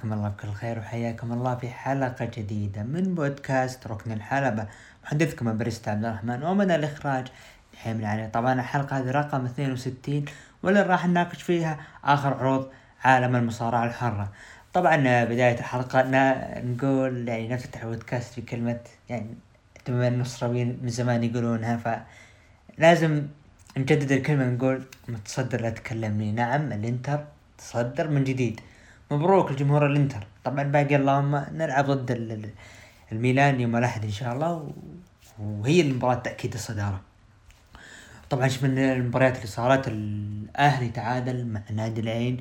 مساكم الله بكل خير وحياكم الله في حلقة جديدة من بودكاست ركن الحلبة. محدثكم بريست عبد الرحمن ومن الإخراج حمل عليه طبعا الحلقة هذه رقم 62 واللي راح نناقش فيها آخر عروض عالم المصارعة الحرة. طبعا بداية الحلقة نقول يعني نفتتح البودكاست في كلمة يعني بما النصراويين من زمان يقولونها فلازم نجدد الكلمة نقول متصدر لا تكلمني. نعم الإنتر تصدر من جديد. مبروك لجمهور الانتر. طبعا باقي اللهم نلعب ضد الميلان يوم الأحد إن شاء الله وهي المباراة تأكيد الصدارة. طبعا من المباريات اللي صارت الأهلي تعادل مع نادي العين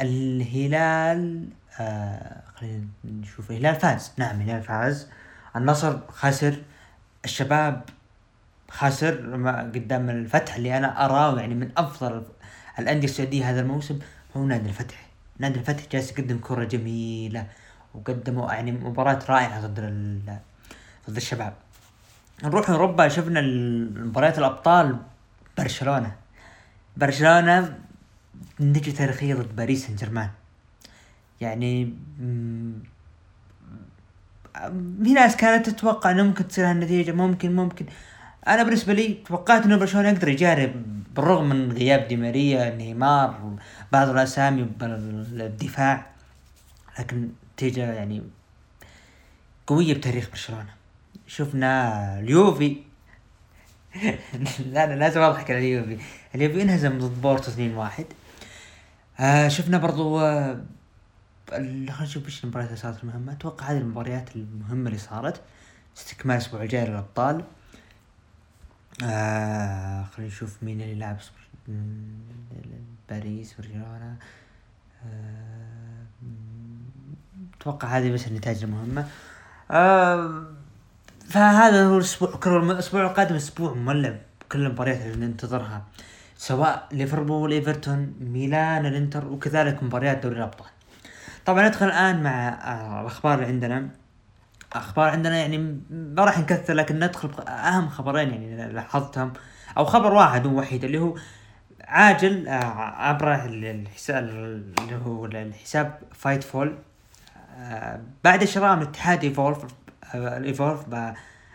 الهلال آه خلينا نشوف الهلال فاز. نعم الهلال فاز. النصر خسر الشباب خسر قدام الفتح اللي أنا أراه يعني من أفضل الأندية السعودية هذا الموسم هو نادي الفتح. نادي الفتح جالس يقدم كرة جميلة وقدموا يعني مباراة رائعة ضد ضد الشباب. نروح أوروبا شفنا مباريات الأبطال برشلونة. برشلونة نتيجة تاريخية ضد باريس سان جيرمان يعني في ناس كانت تتوقع إنه ممكن تصير هالنتيجة ممكن ممكن. أنا بالنسبة لي توقعت إنه برشلونة يقدر يجارب بالرغم من غياب دي ماريا نيمار بعض الأسامي بالدفاع لكن نتيجة يعني قوية بتاريخ برشلونة. شفنا اليوفي. لا أنا لازم أضحك على اليوفي. اليوفي انهزم ضد بورتو 2 واحد. آه شفنا برضو آه خلينا نشوف إيش المباريات اللي صارت المهمة أتوقع هذه المباريات المهمة اللي صارت. استكمال الأسبوع الجاي للأبطال. آه خلينا نشوف مين اللي لعب باريس برشلونة. آه أتوقع هذه بس النتائج المهمة. آه فهذا هو الأسبوع الأسبوع القادم أسبوع مولع بكل المباريات اللي ننتظرها سواء ليفربول إيفرتون ميلان الإنتر وكذلك مباريات دوري الأبطال. طبعا ندخل الآن مع آه، الأخبار اللي عندنا. أخبار عندنا يعني ما راح نكثر لكن ندخل أهم خبرين يعني لاحظتهم. أو خبر واحد وحيد اللي هو عاجل آه، عبر الحساب اللي هو الحساب Fightful آه، بعد شراء من اتحاد Evolve ال Evolve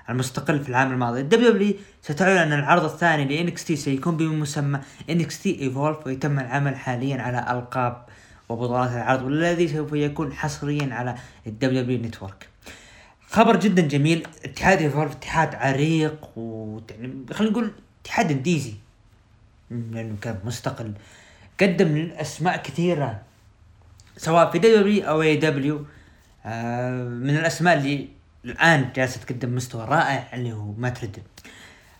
المستقل في العام الماضي. ال WWE ستعلن ان العرض الثاني ل NXT سيكون بمسمى NXT Evolve ويتم العمل حاليا على ألقاب وبطولات العرض والذي سوف يكون حصريا على ال WWE Network خبر جدا جميل. اتحاد Evolve اتحاد عريق و خلينا نقول اتحاد indies. لأنه كان مستقل. قدم اسماء كثيرة سواء في دبليو أو إي دبليو. آه، من الأسماء اللي الآن جالسة تقدم مستوى رائع اللي هو مات ريدل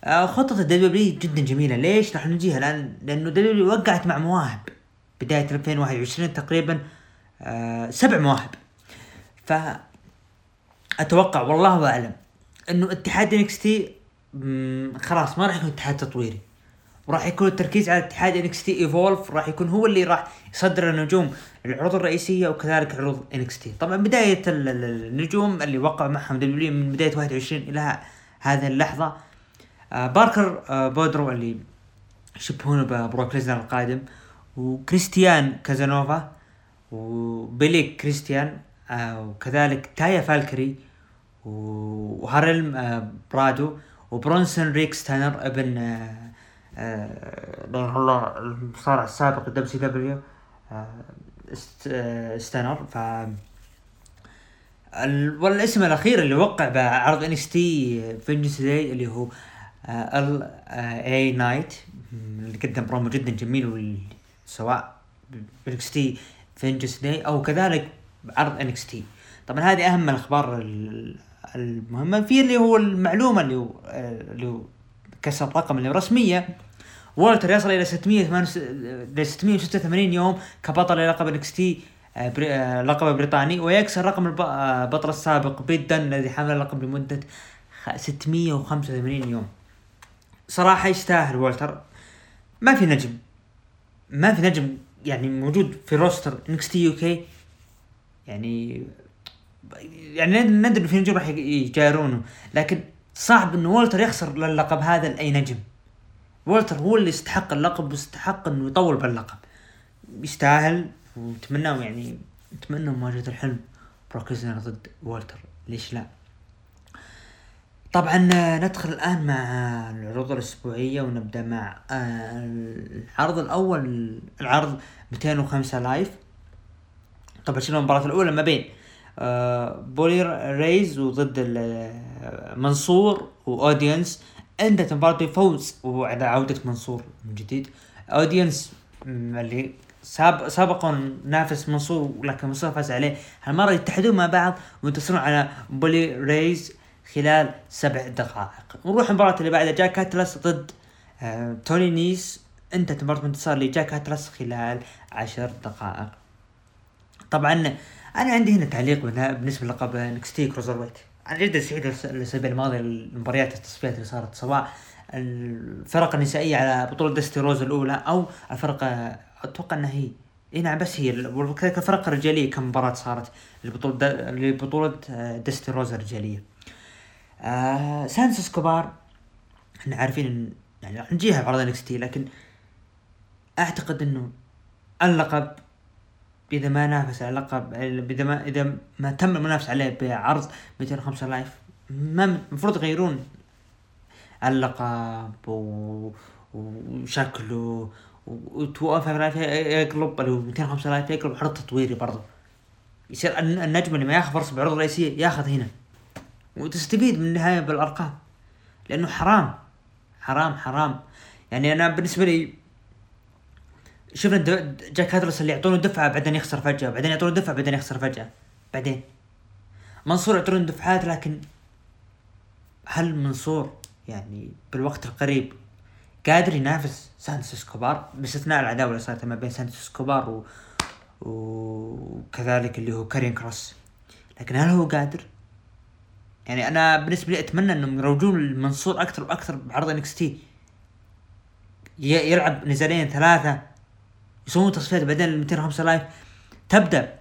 آه، خطة ال W جدا جميلة. ليش؟ راح نجيها؟ الان لأنه W وقعت مع مواهب. بداية 2021 تقريبا آه، سبع مواهب. ف أتوقع والله اعلم إنه اتحاد NXT خلاص ما راح يكون اتحاد تطويري. وراح يكون التركيز على اتحاد NXT Evolve راح يكون هو اللي راح يصدر النجوم العروض الرئيسية وكذلك عروض NXT طبعا بداية النجوم اللي وقع معهم W من بداية 21 إلى هذه اللحظة آه باركر آه بودرو اللي يشبهونه ببروك ليزنر القادم وكريستيان كازانوفا وبيليك كريستيان آه وكذلك تايا فالكري. وهارلم آه برادو وبرونسون ريكس تانر ابن آه آه الله المصارع السابق الدبليو سي دبليو ستانر ف والاسم الأخير اللي وقع بعرض NXT Vengeance Day اللي هو LA Knight اللي قدم برومو جدا جميل سواء ب NXT Vengeance Day أو كذلك بعرض NXT طبعا هذه أهم الأخبار المهمه في اللي هو المعلومة اللي هو اللي هو كسر الرقم اللي رسمية. والتر يصل إلى 686 يوم كبطل لقب NXT آه، آه، لقب بريطاني. ويكسر رقم البطل آه، السابق بيت الذي حمل اللقب لمدة 685 يوم. صراحة يستاهل والتر ما في نجم. ما في نجم يعني موجود في roster NXT UK يعني يعني ندري في نجوم راح يجارونه لكن صعب انه والتر يخسر اللقب هذا لأي نجم. والتر هو اللي يستحق اللقب ويستحق إنه يطول باللقب. يستاهل ونتمناه يعني اتمنى مواجهة الحلم. بروك ضد والتر. ليش لا؟ طبعا ندخل الآن مع العروض الأسبوعية ونبدأ مع آه، العرض الأول. العرض 205 Live. طبعا شنو المباراة الأولى؟ ما بين آه، بولي ريز وضد منصور وأودينس. انتهت المباراة بفوز وعلى عودة منصور من جديد. أودينس اللي ساب سابقا نافس منصور لكن منصور فاز عليه. هالمرة يتحدون مع بعض وينتصرون على بولي ريز خلال سبع دقائق. نروح المباراة اللي بعدها. جاك أتلس ضد آه توني نيس. انتهت مباراة انتصار لجاك أتلس خلال عشر دقائق. طبعا أنا عندي هنا تعليق بالنسبة للقب NXT Cruiserweight أنا جدا سعيد الأسابيع الماضية المباريات التصفيات اللي صارت سواء الفرق النسائية على بطولة دستي روز الأولى أو الفرق أتوقع إنها هي إي نعم بس هي الفرق الرجالية كم مباراة صارت لبطولة لبطولة آه، دستي روز الرجالية. آه سانس اسكوبار إحنا عارفين ان يعني نجيها بعرض انكس لكن أعتقد إنه اللقب اذا ما نافس على اللقب اذا ما إذا ما تم المنافسة عليه بعرض 205 Live ما المفروض يغيرون اللقب و... وشكله وتوقف يقلب اللي هو 205 Live يقلب عرض تطويري برضه يصير النجم اللي ما ياخذ فرصة بعرض رئيسية ياخذ هنا. وتستفيد من النهاية بالأرقام. لأنه حرام. حرام حرام. يعني أنا بالنسبة لي شفنا جاك أتلس اللي يعطونه دفعة بعدين يخسر فجأة بعدين يعطونه دفعة بعدين يخسر فجأة. بعدين. منصور يعطونه دفعات لكن هل منصور يعني بالوقت القريب قادر ينافس سانتوس اسكوبار باستثناء العداوة اللي صارت ما بين سانتوس اسكوبار و... وكذلك اللي هو كاريون كروس. لكن هل هو قادر؟ يعني أنا بالنسبة لي أتمنى إنهم يروجون لمنصور أكثر وأكثر بعرض NXT يلعب نزالين ثلاثة. يسوون تصفيات بعدين ال 205 Live. تبدأ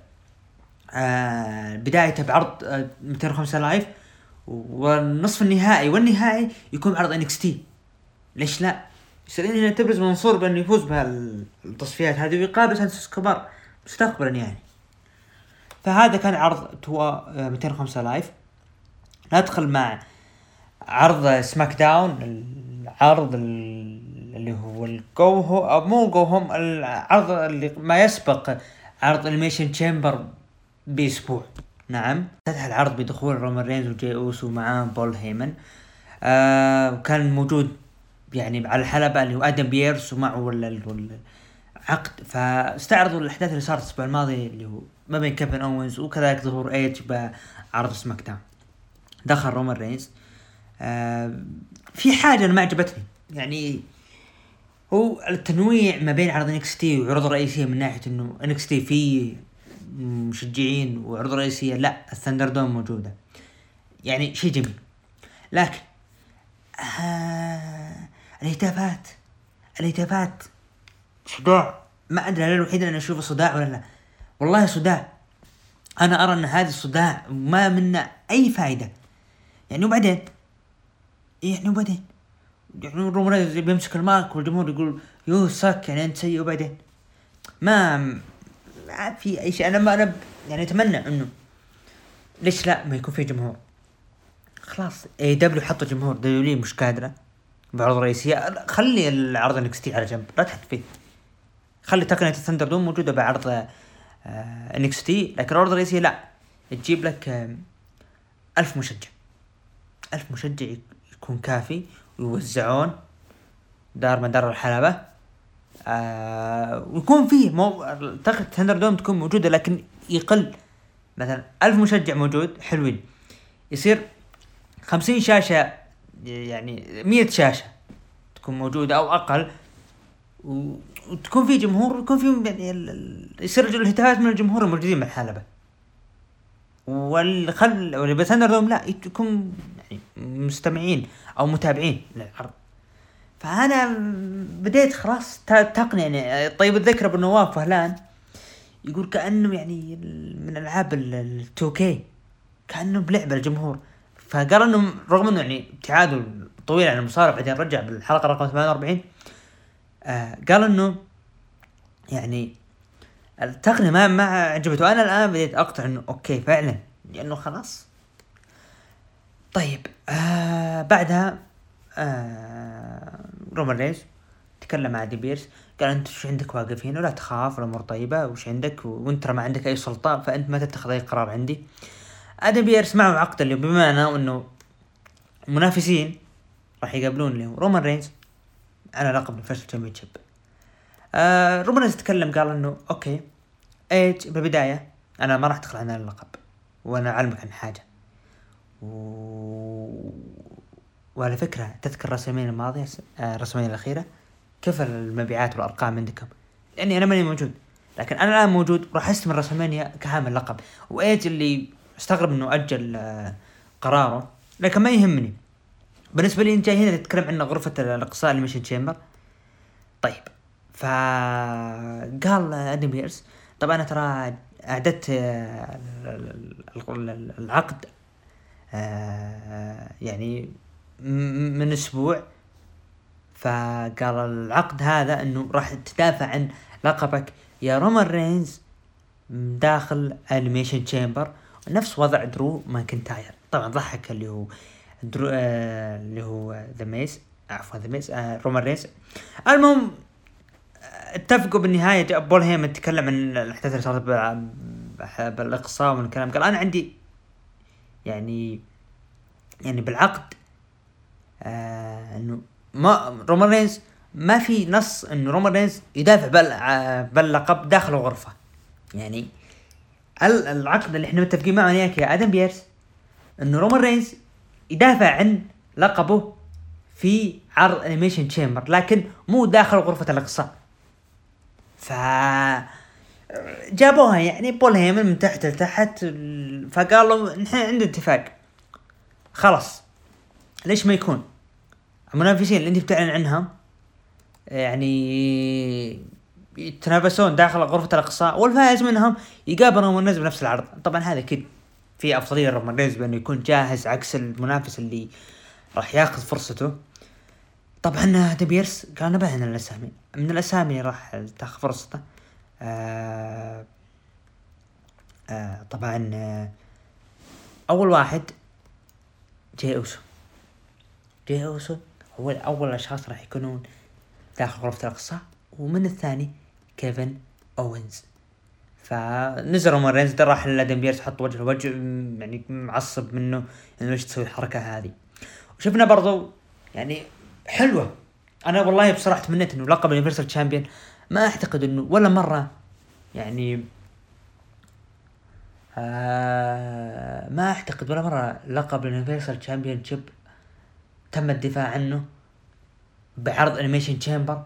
آه بدايته بعرض آه 205 Live. والنصف النهائي والنهائي يكون بعرض NXT. ليش لا؟ يصير هنا تبرز منصور بانه يفوز بهالتصفيات هذه ويقابل سانتوس إسكوبار. مستقبلا يعني. فهذا كان عرض توا 205 Live. ندخل مع عرض SmackDown العرض اللي هو الجو هو أو مو go home العرض اللي ما يسبق عرض Elimination Chamber بأسبوع. نعم. افتتح العرض بدخول رومان رينز وجي أوسو معاه بول هيمن. آه وكان موجود يعني على الحلبة اللي هو آدم بيرس ومعه عقد فاستعرضوا الأحداث اللي صارت الأسبوع الماضي اللي هو ما بين كيفن اونز وكذلك ظهور إيج بعرض SmackDown. دخل رومان رينز. آه في حاجة أنا ما عجبتني. يعني هو التنويع ما بين عرض NXT وعروض رئيسية من ناحية إنه NXT فيه مشجعين وعروض رئيسية لا ال ThunderDome موجودة. يعني شيء جميل. لكن آه الهتافات الهتافات صداع. ما أدري هل الوحيد اللي أنا أشوفه صداع ولا لا. والله صداع. أنا أرى إن هذا الصداع ما منه أي فائده يعني وبعدين؟ يعني وبعدين؟ يعني رومان بيمسك المايك والجمهور يقول you suck يعني أنت سيء. وبعدين؟ ما ما في أي شيء. أنا ما أنا يعني أتمنى إنه ليش لا؟ ما يكون في جمهور. خلاص AEW حطوا جمهور. WWE مش قادرة. بعرض رئيسية. خلي العرض NXT على جنب. لا تحط فيه. خلي تقنية ال ThunderDome موجودة بعرض NXT لكن العرض الرئيسية لا. تجيب لك آه، ألف مشجع. ألف مشجع يكون كافي. ويوزعون دار مدار الحلبة. آه ويكون فيه مو طاقة ThunderDome تكون موجودة لكن يقل. مثلا ألف مشجع موجود حلوين. يصير خمسين شاشة يعني مية شاشة تكون موجودة أو أقل. وتكون في جمهور ويكون في يعني يصير الهتافات من الجمهور الموجودين بالحلبة والخل واللي بثندر دوم لا يكون يعني مستمعين. أو متابعين للعرض. فأنا بديت خلاص تقني يعني طيب الذكر ابو نواف فهلان يقول كأنه يعني من ألعاب ال2 كي كأنه بلعبة الجمهور فقال إنه رغم إنه يعني ابتعاده طويل عن المصارعة بعدين رجع بالحلقة رقم 48 آه قال إنه يعني التقنية ما ما عجبته. أنا الآن بديت اقتنع إنه okay فعلا لأنه خلاص طيب آه بعدها آه رومان رينز تكلم مع آدم بيرس قال انت وش عندك واقف هنا؟ ولا تخاف الأمور طيبة وش عندك؟ وانت ما عندك أي سلطة فأنت ما تتخذ أي قرار عندي. آدم بيرس معه عقد اللي بمعنى إنه منافسين راح يقابلون اللي رومان رينز على لقب ال Universal Championship. آه رومان رينز تكلم قال إنه okay إيج بالبداية أنا ما راح أدخل عن اللقب وأنا أعلمك عن حاجة. و... وعلى فكرة تذكر WrestleMania الماضية آه ال WrestleMania الأخيرة؟ كيف المبيعات والأرقام عندكم؟ لأني أنا ماني موجود. لكن أنا الآن موجود راح استمر WrestleMania كحامل لقب وايج اللي أستغرب إنه أجل آه قراره؟ لكن ما يهمني. بالنسبة لي أنت جاي هنا تتكلم عن غرفة الأقصاء Elimination Chamber طيب. فقال آدم بيرس طبعا أنا ترى أعددت آه، العقد يعني من أسبوع. فقال العقد هذا إنه راح تدافع عن لقبك يا رومان رينز داخل Elimination Chamber نفس وضع درو ماكنتاير. طبعا ضحك اللي هو درو آه اللي هو ذا ميز عفوا ذا ميز آه رومان رينز. المهم اتفقوا بالنهاية بول هيمن تكلم عن الأحداث اللي صارت بالإقصاء ومن الكلام. قال أنا عندي يعني يعني بالعقد آه ما رومان رينز ما في نص انه رومان رينز يدافع باللقب داخل الغرفة. يعني العقد اللي إحنا متفقين معه إياك يا آدم بيرس انه رومان رينز يدافع عن لقبه في عرض Elimination Chamber لكن مو داخل غرفة الإقصاء. ف جابوها يعني بول هيمن من تحت لتحت فقالوا نحن عندنا اتفاق. خلاص. ليش ما يكون؟ المنافسين اللي انت بتعلن عنها يعني يتنافسون داخل غرفة الأقصاء والفائز منهم يقابل رومان رينز بنفس العرض. طبعا هذا أكيد في أفضلية رومان رينز بأنه يكون جاهز عكس المنافس اللي راح ياخذ فرصته. طبعا دبيرس قال نبه عن الأسامي. من الأسامي راح تاخذ فرصته. آه آه طبعا آه أول واحد جي أوسو. جي أوسو هو أول الأشخاص راح يكونون داخل غرفة الأقصاء ومن الثاني كيفن أوينز. فنزل رومان رينز راح لادم بيرس حط وجه وجه يعني معصب منه إنه ليش تسوي الحركة هذه. وشفنا برضو يعني حلوة. أنا والله بصراحة تمنيت إنه لقب ال Universal Champion ما أعتقد إنه ولا مرة. يعني آه ما أعتقد ولا مرة لقب ال Universal Championship تم الدفاع عنه بعرض Elimination Chamber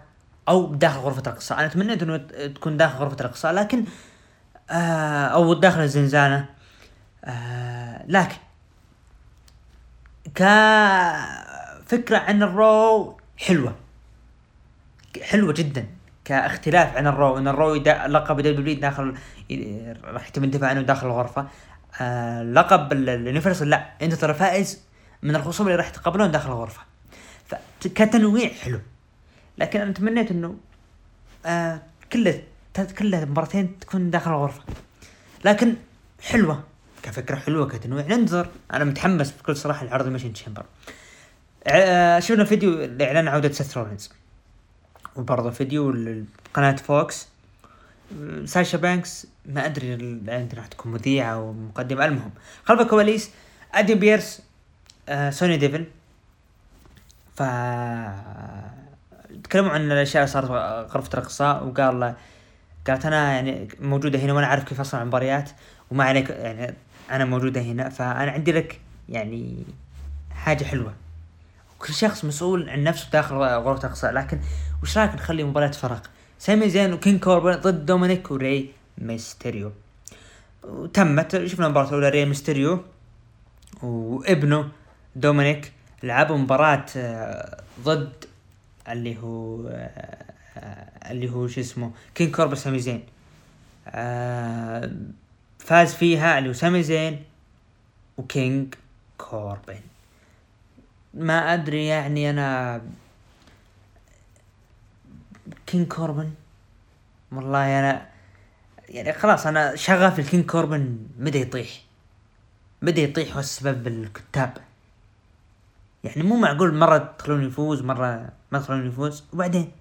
أو داخل غرفة الاقصاء أنا تمنيت إنه تكون داخل غرفة الاقصاء لكن آه أو داخل الزنزانة. آه لكن كفكرة عن ال Raw حلوة. حلوة جدا. كاختلاف عن ال Raw إن ال Raw لقب WWE داخل راح يتم الدفاع عنه داخل الغرفة. آه لقب ال Universal لا انت ترى فائز من الخصوم اللي راح يتقابلون داخل الغرفة. فكتنويع حلو. لكن أنا تمنيت إنه آه كله كله مباراتين تكون داخل الغرفة. لكن حلوة. كفكرة حلوة كتنويع. ننتظر. أنا متحمس بكل صراحة لعرض ال Elimination Chamber آه شفنا فيديو لإعلان عودة سيث رولينز. وبرضه فيديو لقناة فوكس. ساشا بانكس ما أدري عندنا راح تكون مذيعة أو مقدمة المهم. خلف الكواليس آدم بيرس آه سوني ديفل. ف تكلموا عن الأشياء اللي صارت غرفة الأقصاء وقال قالت أنا يعني موجودة هنا وأنا عارف كيف أصنع المباريات وما عليك يعني أنا موجودة هنا فأنا عندي لك يعني حاجة حلوة. كل شخص مسؤول عن نفسه داخل غرفة الأقصاء لكن وش رايك نخلي مباراة فرق؟ سامي زين وكين كوربن ضد دومينيك وري ميستيريو. وتمت شفنا المباراة الأولى ري ميستيريو. وابنه دومينيك لعبوا مباراة آه، ضد اللي هو آه، اللي هو شو اسمه كين كوربن سامي زين. آه، فاز فيها اللي هو سامي زين وكينج كوربن. ما أدري يعني أنا كين كوربن. والله أنا يعني خلاص أنا أشوف الكينج كوربن بدا يطيح. بدا يطيح والسبب الكتاب. يعني مو معقول مرة تخلون يفوز مرة ما تخلون يفوز. وبعدين؟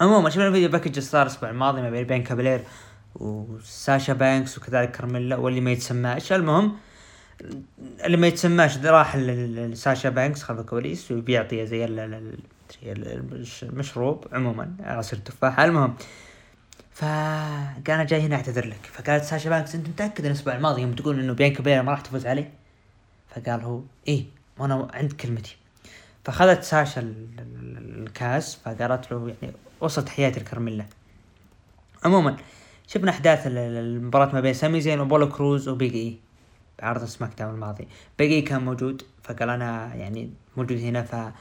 عموما شفنا الفيديو package صار الأسبوع الماضي ما بين كابلير وساشا بانكس وكذلك كارميلا واللي ما يتسماش المهم اللي ما يتسماش راح لساشا بانكس خلف الكواليس وبيعطي زي المشروب عموما عصير تفاحة المهم فقال أنا جاي هنا أعتذر لك. فقالت ساشا بانكس أنت متأكد الأسبوع الماضي يوم تقول إنه بيانكا بلير ما راح تفوز عليه فقال هو إيه وأنا عند كلمتي. فأخذت ساشا الكاس فقالت له يعني وصل تحياتي لكارميلا عموما شفنا أحداث المباراة ما بين سامي زين وأبولو كروز وبيج إي بعرض سماك داون الماضي. بيج إي كان موجود فقال أنا يعني موجود هنا ف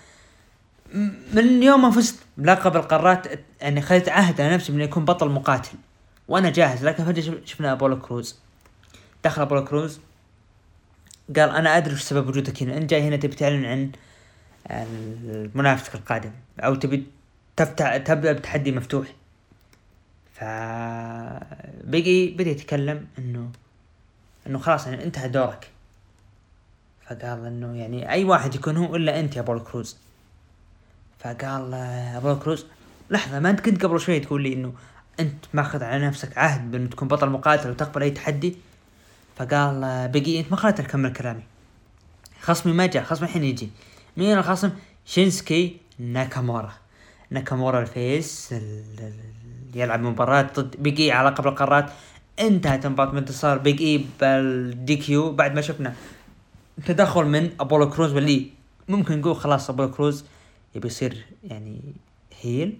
من يوم ما فزت بلقب القارات يعني خذت عهد على نفسي اني اكون بطل مقاتل. وأنا جاهز لكن فجأة شفنا أبولو كروز. دخل أبولو كروز قال أنا أدري وش سبب وجودك هنا انت جاي هنا تبي تعلن عن منافسك القادم أو تبي تفتح تبدأ بتحدي مفتوح. ف بقي بدأ يتكلم إنه إنه خلاص يعني انتهى دورك. فقال إنه يعني أي واحد يكون هو إلا أنت يا أبولو كروز. فقال أبولو كروز لحظة ما أنت كنت قبل شوي تقول لي إنه أنت ماخذ على نفسك عهد بأن تكون بطل مقاتل وتقبل أي تحدي؟ فقال بيج إي أنت ما خليتني اكمل كلامي خصمي ما جاء خصمي الحين يجي. مين الخصم؟ شينسكي ناكامورا. ناكامورا ال face اللي يلعب مباراة ضد بيج إي على لقب القارات. انتهت المباراة بانتصار بيج اي بال DQ بعد ما شفنا تدخل من أبولو كروز واللي ممكن نقول خلاص أبولو كروز يبي يصير يعني heel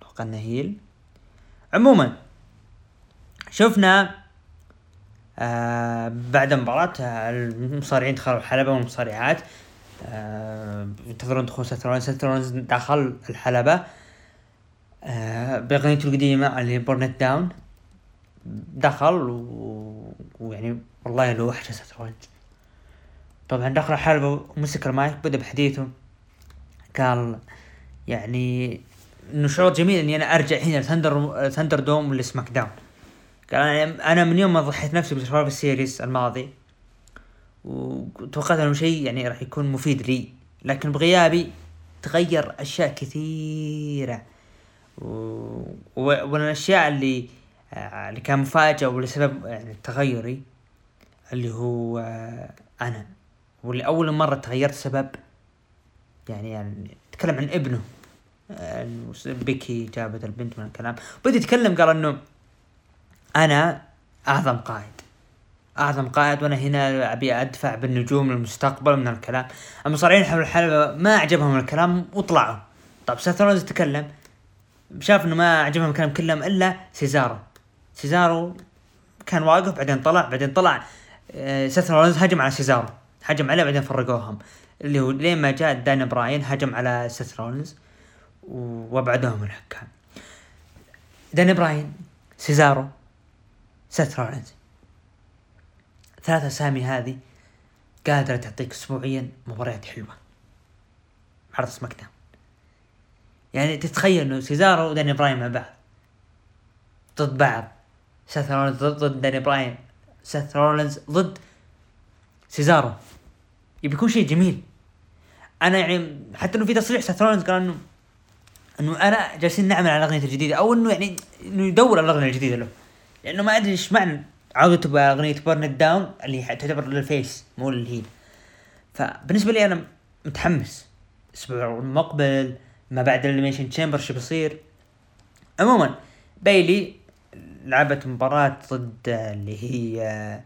أتوقع إنه heel عموما شفنا آه بعد المباراة المصارعين دخلوا الحلبة والمصارعات. آه ينتظرون دخول سيث رولنز سيث رولنز دخل الحلبة آه بأغنيته القديمة اللي Burn It Down دخل و... ويعني والله له وحشة سيث رولنز طبعا دخل الحلبة ومسك المايك بدأ بحديثه. قال يعني إنه شعور جميل إني أنا أرجع هنا ThunderDome ThunderDome لسماك داون. قال أنا من يوم ما ضحيت نفسي ب Survivor Series الماضي وتوقعت إنه شيء يعني راح يكون مفيد لي لكن بغيابي تغير أشياء كثيرة. و... والاشياء اللي اللي كان مفاجأة ولسبب يعني تغيري اللي هو أنا واللي أول مرة تغيرت سبب يعني يعني تكلم عن ابنه. بيكي جابت البنت من الكلام. بدي يتكلم قال إنه أنا أعظم قائد. أعظم قائد وأنا هنا أبي أدفع بالنجوم للمستقبل من الكلام. المصارعين حول الحلبة ما أعجبهم الكلام وطلعوا. طب سيث رولنز تكلم. شاف إنه ما عجبهم الكلام كلهم إلا سيزارو. سيزارو كان واقف بعدين طلع بعدين طلع. آه، سيث هجم على سيزارو. هجم عليه بعدين فرقوهم. اللي هو لين ما جاء دان براين هجم على سيث رولنز وابعدوهم الحكام. دان براين سيزارو سيث رولنز ثلاثة أسامي هذه قادرة تعطيك اسبوعيا مباريات حلوة. عرض سماك داون. يعني تتخيل إنه سيزارو ودانيل براين مع بعض. ضد بعض. سيث رولنز ضد دانيل براين. سيث رولنز ضد سيزارو. يبي يكون شيء جميل. أنا يعني حتى إنه في تصريح سيث قال انه إنه أنا جالسين نعمل على الاغنيه الجديدة أو إنه يعني إنه يدور على الأغنية الجديدة له. لأنه ما أدري إيش معنى. عودته باغنيه Burn It Down اللي تعتبر لل face مو لل heel. فبالنسبة لي أنا متحمس. الأسبوع المقبل ما بعد ال Elimination Chamber شو بيصير؟ عموما بايلي لعبت مباراة ضد اللي هي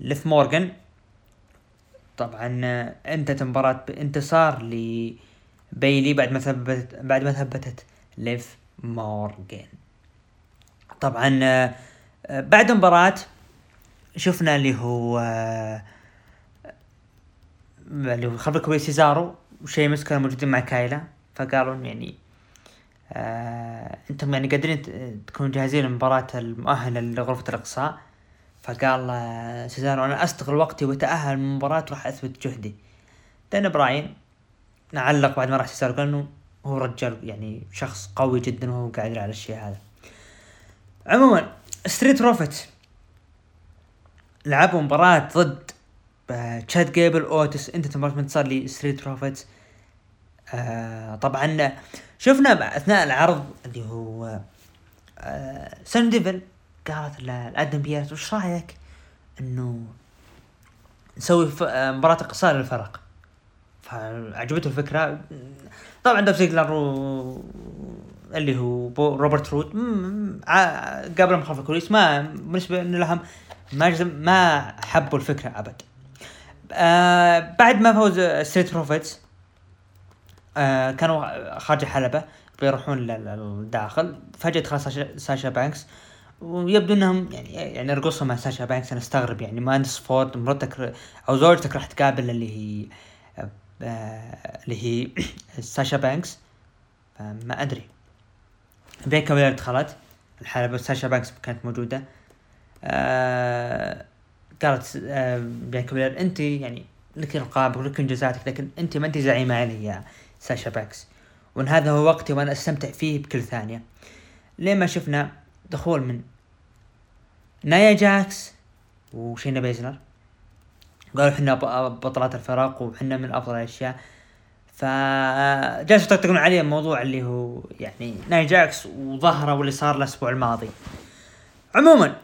ليف مورغان طبعا انتهت المباراة بانتصار لبيلي بعد ما ثبتت بعد ما ثبتت ليف مورجان طبعا بعد المباراة شفنا اللي هو اللي هو خلف الكواليس سيزارو وشيمس كانوا موجودين مع كايلا فقالوا يعني آه إنتم يعني قادرين تكونوا جاهزين للمباراة المؤهلة لغرفة الأقصاء. فقال سيزارو أنا أستغل وقتي وأتأهل من المباراة وراح أثبت جهدي. دان براين نعلق بعد ما راح سيزارو قال إنه هو رجال يعني شخص قوي جدا وهو قادر على الشيء هذا. عموما ستريت روفت لعبوا مباراة ضد آه، تشاد جيبل اوتس انت تمرت صار لي ستريت روفت آه طبعا شفنا أثناء العرض اللي هو آه سان ديفل قالت لآدم بيرس وش رأيك إنه نسوي مباراة اقصاء للفرق؟ فعجبته الفكرة. طبعا دولف زيجلر و... اللي هو بو روبرت رود قابلهم خلف الكواليس. ما بالنسبة لهم ما ما حبوا الفكرة أبد. آه بعد ما فوز ستريت بروفيتس آه كانوا خارج الحلبة بيروحون للداخل. فجأة دخل ساشا بانكس. ويبدو إنهم يعني يعني رقصوا مع ساشا بانكس. أنا أستغرب يعني ما فورد مرتك أو زوجتك راح تقابل اللي هي اللي هي ساشا بانكس. فما أدري. بين كابيلر دخلت؟ الحلبة ساشا بانكس كانت موجودة. آه قالت آه بين كابيلر أنت يعني لك القاب ولك إنجازاتك لكن أنت ما أنت زعيمة علي يا ساشا بانكس. وإن هذا هو وقتي وأنا أستمتع فيه بكل ثانية. لين ما شفنا دخول من نايا جاكس وشينا بيزلر. قالوا إحنا بطلات الفرق وحنا من أفضل الأشياء. فجالسوا يطقطقون عليه الموضوع اللي هو يعني نايا جاكس وظهره واللي صار الأسبوع الماضي. عموما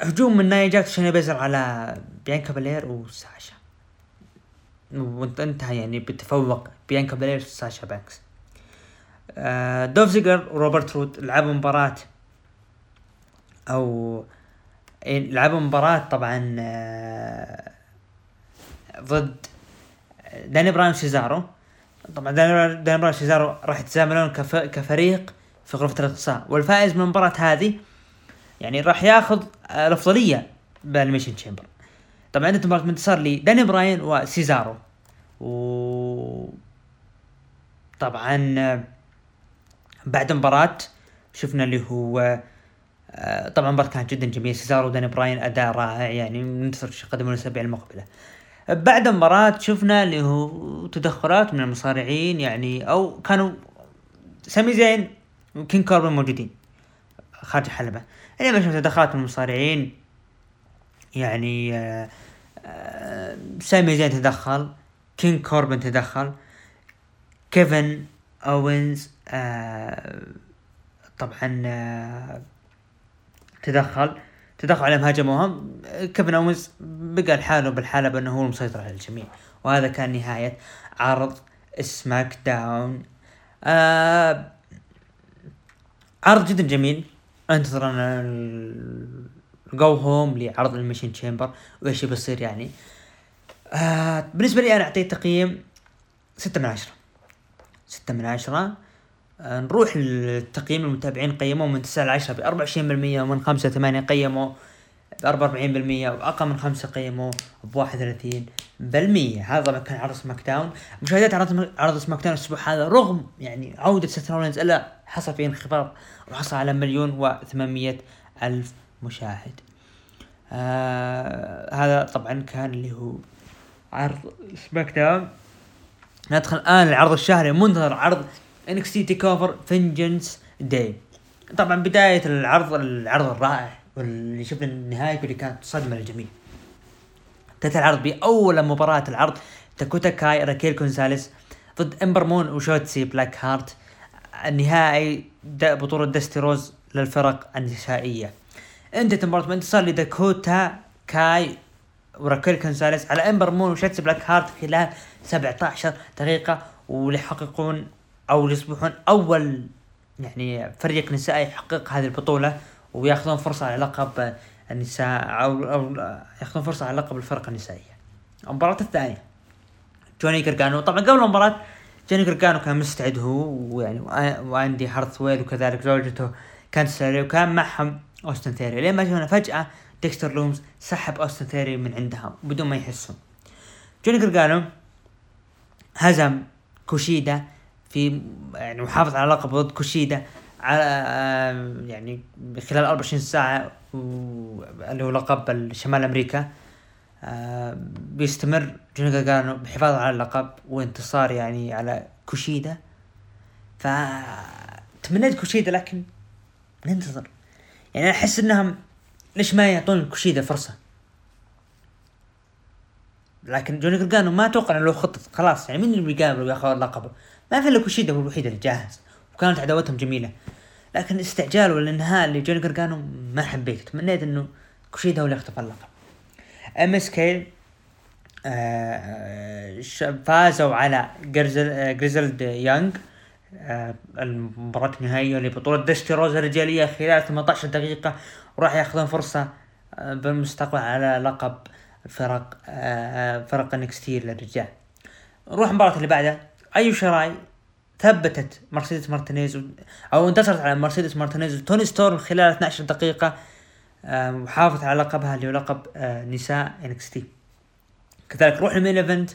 هجوم من نايا جاكس وشينا بيزلر على بيانكا بلير وساشا. وانتهى يعني بالتفوق بيانكا بلير وساشا بانكس. آه دولف زيجلر وروبرت رود لعبوا مباراة أو لعبوا مباراة طبعا آه، ضد داني براين سيزارو طبعا داني براين سيزارو راح يتزاملون كف كفريق في غرفة الإقصاء والفائز من المباراة هذه يعني راح ياخذ الأفضلية بإليمنيشن تشامبر. طبعا عندنا مباراة انتصار لداني براين وسيزارو و طبعا آه، بعد المباراة شفنا اللي هو آه، طبعا المباراة كانت جدا جميلة سيزارو وداني براين أداء رائع يعني ننتظر إيش يقدمون الأسابيع المقبلة. بعد المباراة شفنا اللي هو تدخلات من المصارعين يعني أو كانوا سامي زين وكينج كوربن موجودين خارج الحلبة. يعني ما شفنا تدخلات من المصارعين يعني آه آه سامي زين تدخل كينج كوربن تدخل كيفن أوينز آه طبعا آه تدخل تدخل عليهم هاجموهم كيفن أوينز بقى لحاله بالحلبة انه هو المسيطر على الجميع. وهذا كان نهاية عرض سماك داون. آه عرض جدا جميل. انتظر أنا go home لعرض إليمنيشن تشامبر وإيش بيصير يعني. آه بالنسبة لي أنا اعطيه تقييم ستة من عشرة. ستة من عشرة. نروح للتقييم المتابعين. قيموه من 9 ل 10 ب 24% ومن 5 ل 8 قيموا ب 44% وأقل من 5 قيموا ب 31% هذا كان عرض سماك داون. مشاهدات عرض عرض سماك داون الأسبوع هذا رغم يعني عودة سيث رولينز الا حصل فيه انخفاض وحصل على مليون و 800 ألف مشاهد. آه هذا طبعا كان اللي هو عرض سماك داون. ندخل الآن العرض الشهري منتظر عرض إن إكس تي تيك اوفر داي طبعا بداية العرض العرض الرائع واللي شفنا النهاية واللي كانت صدمة للجميع انتهت العرض بأول مباراة العرض داكوتا كاي راكيل جونزاليس ضد إمبر مون وشوتسي بلاك هارت النهائي بطولة دستي رودز للفرق النسائية. انتهت المباراة بانتصار لداكوتا كاي وراكيل جونزاليس على إمبر مون وشوتسي بلاك هارت خلال 17 دقيقة وليحققون أو يصبحون أول يعني فريق نسائي يحقق هذه البطولة ويأخذون فرصة على لقب النساء أو أو يأخذون فرصة على لقب الفرقه النسائية. المباراة الثانية جوني جرجانو طبعا قبل المباراة جوني جرجانو كان مستعد هو ويعني وإندي هارتويل وكذلك زوجته كانت ساري وكان معهم أوستن ثيوري لين ما شفنا فجأة ديكستر لومز سحب أوستن ثيوري من عندها بدون ما يحسون. جوني كرجانو هزم كوشيدا في يعني محافظ على لقب ضد كوشيدا على يعني خلال 24 ساعة اللي هو لقب شمال أمريكا. بيستمر جوني جاجانو بحفاظ على اللقب وانتصار يعني على كوشيدا. ف تمنيت كوشيدا لكن ننتظر. يعني أحس إنهم ليش ما يعطون كوشيدا فرصة؟ لكن جوني جرجانو ما أتوقع إنه له خطة. خلاص يعني مين اللي بيقابل وياخذ لقبه؟ في إلا كوشيدا هو الوحيد اللي جاهز وكانت عداوتهم جميلة. لكن الاستعجال والانهاء اللي جوني جرجانو ما حبيت تمنيت إنه كوشيدا هو اللي يخطف اللقب. أم إس كي آه، فازوا على جريزلد يانج آه، المباراة النهائية لبطولة دستي رودز الرجالية خلال 18 دقيقة وراح ياخذون فرصة آه، بالمستقبل على لقب فرق فرق إن إكس تي للرجال. نروح المباراة اللي بعدها. ايو شراي ثبتت مرسيدس مارتينيز أو انتصرت على مرسيدس مارتينيز وتوني ستورم خلال 12 دقيقة وحافظت على لقبها اللي هو لقب نساء إن إكس تي كذلك روح ال main event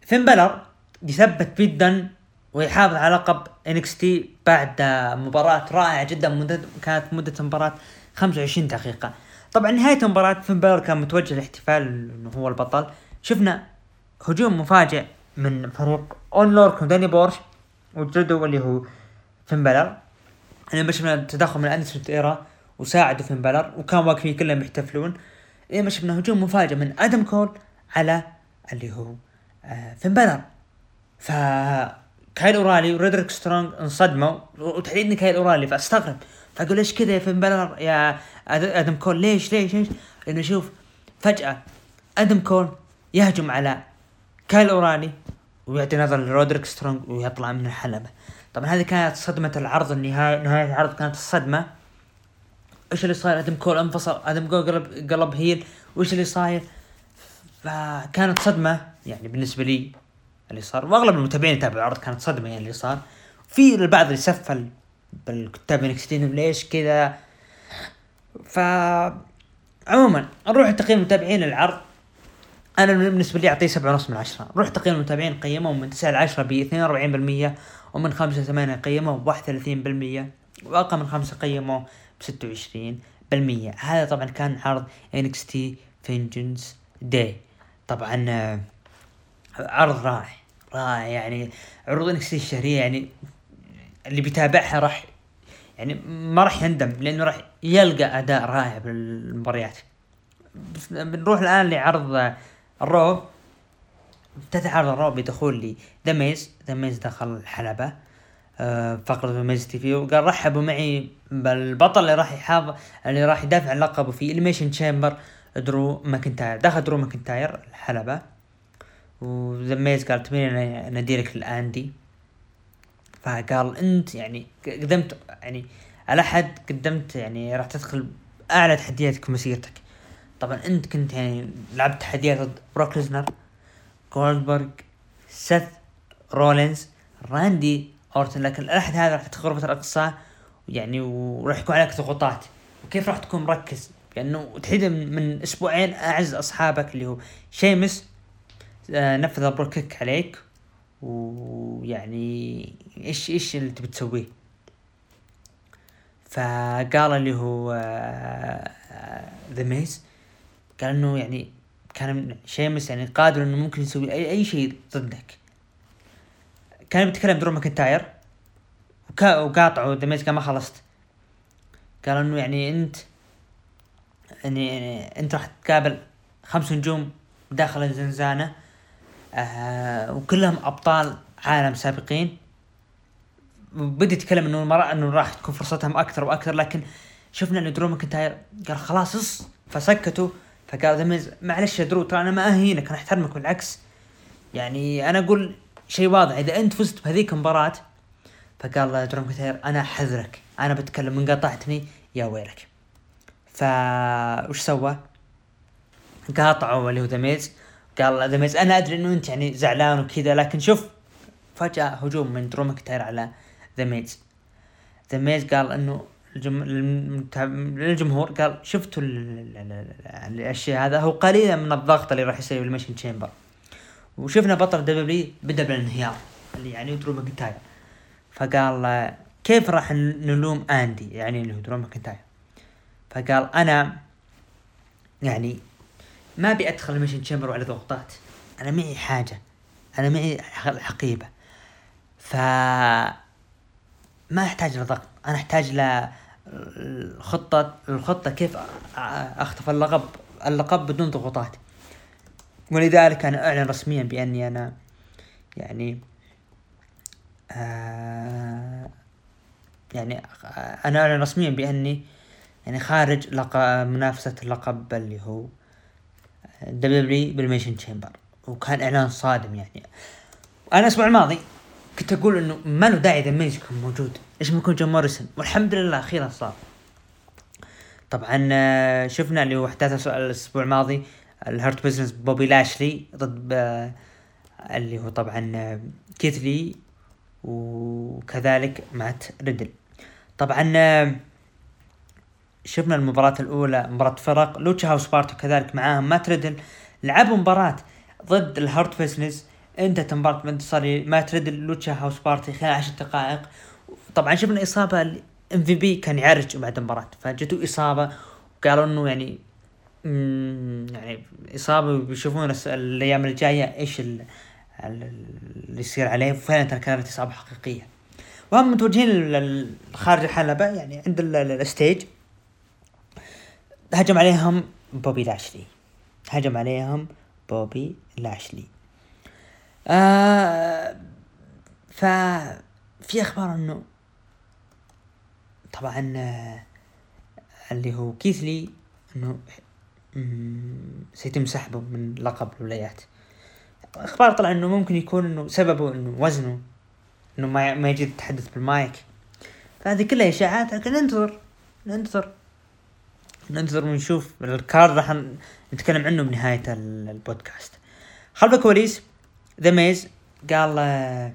فين بالور يثبت جدا ويحافظ على لقب إن إكس تي بعد مباراة رائعة جدا كانت مدة المباراة 25 دقيقة. طبعا نهاية المباراة فين بلر كان متوجه للاحتفال إنه هو البطل. شفنا هجوم مفاجئ من فريق أوني لوركان وداني بورش وجدوا اللي هو فين بلر لما شفنا تدخل من Undisputed Era وساعدوا فين بلر وكانوا واقفين كلهم يحتفلون. لما شفنا هجوم مفاجئ من آدم كول على اللي هو آه فين بلر ف كايل أورايلي ورودريك سترونج انصدموا وتحديدا كايل أورايلي فاستغرب. فأقول ليش كذا يا فين بلر يا آدم كول ليش ليش ليش؟ لأنه شوف فجأة آدم كول يهجم على كايل أورايلي ويعطي نظر لرودريك سترونج ويطلع من الحلبة. طبعا هذه كانت صدمة العرض النهاية نهاية العرض كانت الصدمة. إيش اللي صاير؟ أدم كول انفصل أدم كول قلب قلب heel. وإيش اللي صاير؟ فكانت صدمة يعني بالنسبة لي اللي صار. وأغلب المتابعين يتابعوا العرض كانت صدمة يعني اللي صار. في البعض اللي سفل بالكتاب انكستين ليش كذا. ف عموما نروح تقييم المتابعين العرض. أنا بالنسبة لي أعطيه سبعة ونص من عشرة. نروح تقييم المتابعين قيموا من تسعة لعشرة ب 42% ومن خمسة ثمانية قيموا ب 31% وأقل من خمسة قيموا ب 26% هذا طبعا كان عرض NXT Vengeance Day طبعا آه، عرض رائع رائع يعني عروض NXT الشهرية يعني اللي بيتابعها راح يعني ما راح يندم لأنه راح يلقى أداء رائع بالمباريات. بنروح الآن لعرض ال Raw افتتح عرض ال Raw بدخول ذا ميز ذا ميز دخل الحلبة آه فقرة Miz TV وقال رحبوا معي بالبطل اللي راح يحافظ اللي راح يدافع عن لقبه في Elimination Chamber درو ماكنتاير دخل درو ماكنتاير الحلبة وذميز قال تبيني نديرك الاندي فقال أنت يعني قدمت يعني على حد قدمت يعني راح تدخل اعلى تحدياتك في مسيرتك طبعا أنت كنت يعني لعبت تحديات ضد بروك ليزنر جولدبرغ سيث رولينز راندي أورتن لكن الأحد هذا راح تدخل غرفه الاقصاء يعني وراح يكون عليك ضغوطات. وكيف راح تكون مركز؟ لأنه تحديدا من أسبوعين أعز أصحابك اللي هو شيمس آه نفذ ال Brogue Kick عليك ويعني إيش إيش اللي تبي تسويه؟ فقال اللي هو ذا آه ميز. قال انه يعني كان شيمس يعني قادر إنه ممكن يسوي اي أي شيء ضدك. كان بيتكلم درو ماكنتاير. وقاطعه ذا ميز قال ما خلصت. قال إنه يعني انت يعني أنت راح تقابل خمس نجوم داخل الزنزانة. آه وكلهم أبطال عالم سابقين. وبدا يتكلم إنه المرأة إنه راح تكون فرصتهم أكثر وأكثر لكن شفنا ان درو ماكنتاير قال خلاص اص فسكتوا. فقال ذا معلش يا درو ترى أنا ما أهينك أنا أحترمك بالعكس يعني أنا أقول شيء واضح إذا أنت فزت بهذيك المباراة فقال درو ماكنتاير أنا حذرك أنا بتكلم من قاطعتني يا ويلك. فا وش سوى؟ قاطعوا اللي هو ذا ميز قال ذا ميز أنا أدري إنه أنت يعني زعلان وكذا لكن شوف فجأة هجوم من درو على ذا ميز ذا ميز قال إنه للجمهور قال شفتوا الأشياء هذا هو قليلا من الضغط اللي راح يصير بال Elimination Chamber وشفنا بطل WWE بدأ بالانهيار اللي يعني درو ماكنتاير فقال كيف راح نلوم اندي يعني اللي هو درو ماكنتاير فقال أنا يعني ما أبي أدخل Elimination Chamber على ضغوطات. أنا معي حاجة. أنا معي حقيبة. ف ما أحتاج لضغط. أنا أحتاج ل الخطة الخطة كيف أخطف اللقب؟ اللقب بدون ضغوطات. ولذلك أنا أعلن رسميا بأني أنا يعني آه يعني أنا أعلن رسميا بأني يعني خارج لقب منافسة اللقب اللي هو WWE بال Elimination Chamber. وكان إعلان صادم يعني. أنا الأسبوع الماضي كنت أقول إنه ما له داعي ذا ميز يكون موجود. إيش ما يكون جون موريسون؟ والحمد لله أخيرا صار طبعا آه، شفنا اللي هو أحداث الأسبوع الماضي ال Hurt Business بوبي لاشلي ضد آه، اللي هو طبعا آه، كيث لي وكذلك مات ريدل. طبعا شفنا المباراة الأولى مباراة فرق Lucha House Party كذلك معاهم مات ريدل. لعبوا مباراة ضد ال Hurt Business انتهت المباراة بانتصار مات ريدل Lucha House Party خلال عشر دقائق. طبعا شفنا إصابة MVP كان يعرج بعد المباراة فجته إصابة وقالوا إنه يعني يعني إصابة بيشوفون الأيام الجاية إيش اللي يصير عليه وفعلا كانت إصابة حقيقية. وهم متوجهين خارج الحلبة يعني عند ال stage. هجم عليهم بوبي لاشلي. هجم عليهم بوبي لاشلي. آه ففي أخبار إنه طبعا آه اللي هو كيث لي إنه سيتم سحبه من لقب الولايات. أخبار طلع إنه ممكن يكون إنه سببه إنه وزنه إنه ما ما يجي يتحدث بالمايك. فهذه كلها إشاعات لكن ننتظر ننتظر ننتظر ونشوف ال card راح نتكلم عنه بنهاية البودكاست. خلف الكواليس ذا ميز قال آه،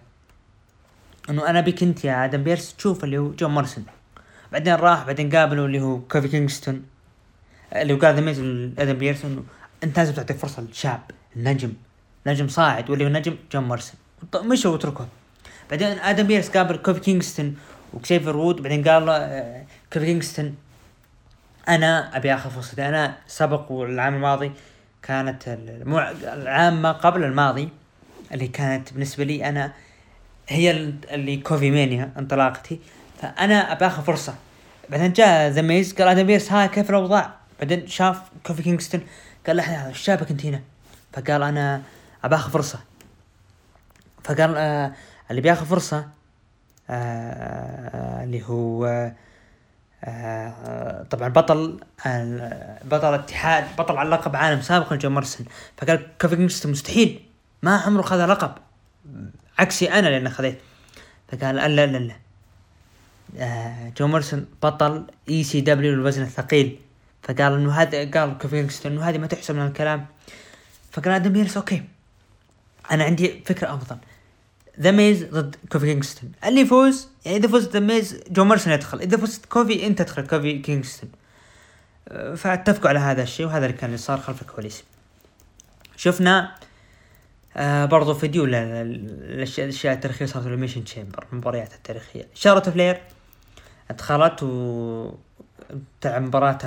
إنه أنا أبيك أنت يا آدم بيرس تشوف اللي هو جون موريسون بعدين راح بعدين قابلوا اللي هو كوفي كينغستون. اللي هو قال ذا ميز آدم بيرس إنه انت لازم تعطي فرصة للشاب النجم. نجم صاعد واللي هو نجم جون موريسون مشوا وتركوه بعدين آدم بيرس قابل كوفي كينغستون وزافير وودز. بعدين قال آه، كوفي كينغستون أنا أبي آخذ فرصتي. أنا سبق والعام الماضي كانت العام ما قبل الماضي اللي كانت بالنسبة لي أنا هي اللي KofiMania انطلاقتي. فأنا أبي آخذ فرصة. بعدين جاء The Miz قال آدم بيرس ها كيف الأوضاع؟ بعدين شاف كوفي كينغستون قال له إيش جابك أنت هنا؟ فقال أنا ابى آخذ فرصة. فقال آه اللي بياخذ فرصة آه اللي هو آه آه طبعا بطل بطل اتحاد بطل على لقب عالم سابقا جو موريسون فقال كوفي كينغستون مستحيل. ما عمره خذ لقب. عكسي أنا لأني خذيت. فقال لا لا لا آه جو موريسون بطل ECW الوزن الثقيل. فقال إنه هذا قال كوفي إنه هذه ما تحسب من الكلام. فقال آدم بيرس okay أنا عندي فكرة أفضل. The Miz ضد كوفي كينغستون اللي يفوز يعني إذا فزت The Miz جو موريسون يدخل. إذا فزت كوفي أنت تدخل كوفي كينغستون. فاتفقوا على هذا الشيء وهذا اللي كان اللي صار خلف الكواليس. شفنا آه برضو فيديو للاشياء التاريخيه صارت Elimination Chamber المباريات التاريخية. شارلوت فلير دخلت و تلعب مباراة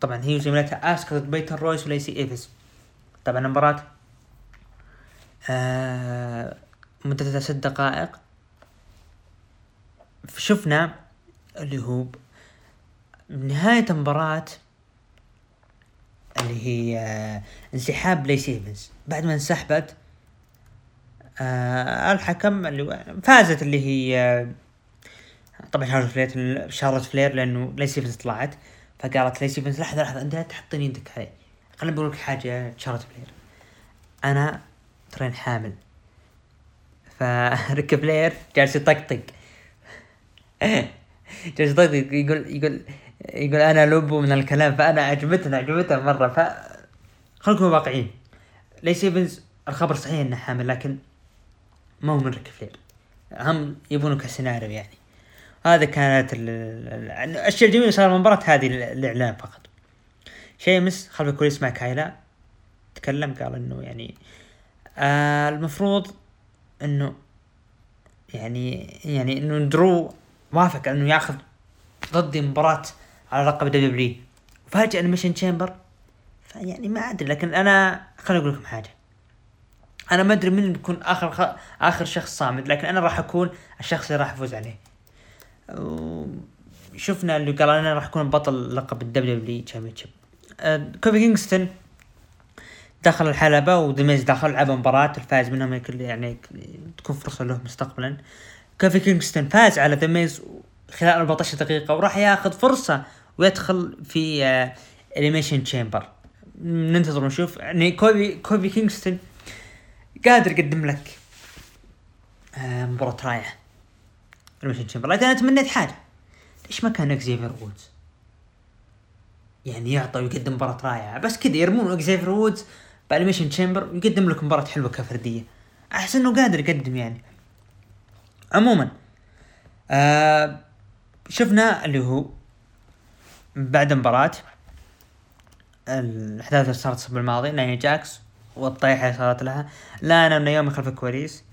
طبعا هي زميلتها اسكا ضد بيتون رويس وليسي إيفانز. طبعا المباراة آه مدتها ست دقائق. شفنا اللي هو بنهاية المباراة اللي هي آه انسحاب ليسي ايفنز بعد ما انسحبت آه الحكم اللي فازت اللي هي آه طبعا شارلوت فلير شارلوت فلير لأنه ليسي ايفنز طلعت فقالت ليسي ايفنز لحظة لحظة أنت لا يدق علي خليني بقول لك حاجة شارلوت فلير. أنا تريني حامل. ف ريك فلير جالس يطقطق. جالس يطقطق يقول يقول يقول أنا لبو من الكلام فأنا عجبتنا عجبتنا مرة. ف خلينا واقعيين. ليسي ايفنز الخبر صحيح إنه حامل لكن ما هو من ريك فلير هم يبونه كسيناريو يعني. هذا كانت الاشياء الجميله صار المباراة هذه الاعلان فقط. شيمس خلف الكواليس مع كايلا تكلم قال إنه يعني آه المفروض إنه يعني يعني إنه درو وافق إنه ياخذ ضدي مباراة على لقب دبليو وفاجأ الميشن تشامبر. فيعني ما أدري لكن أنا خليني أقول لكم حاجة. أنا ما أدري من بيكون آخر خ... آخر شخص صامد لكن أنا راح أكون الشخص اللي راح أفوز عليه. شفنا اللي قال أنا راح أكون بطل لقب ال WWE championship كوفي كينغستون دخل الحلبة و The Miz دخل لعب مباراة الفائز منهم يعني تكون فرصة له مستقبلا. كوفي كينغستون فاز على The Miz خلال 14 دقيقة وراح ياخذ فرصة ويدخل في Elimination Chamber ننتظر ونشوف. يعني كوفي كوفي كينغستون قادر يقدم لك آه، مباراة رايح Elimination Chamber لكن أنا تمنيت حاجة. ليش ما كان اكزيفير وودز يعني يعطى ويقدم مباراة رائعة. بس كذا يرمون اكزيفير وودز بال Elimination Chamber ويقدم لك مباراة حلوة كفردية. أحس إنه قادر يقدم يعني. عموما آه شفنا اللي هو بعد المباراة الأحداث اللي صارت الأسبوع الماضي نايا جاكس والطيحة اللي صارت لها. لانا ونيومي خلف الكواليس.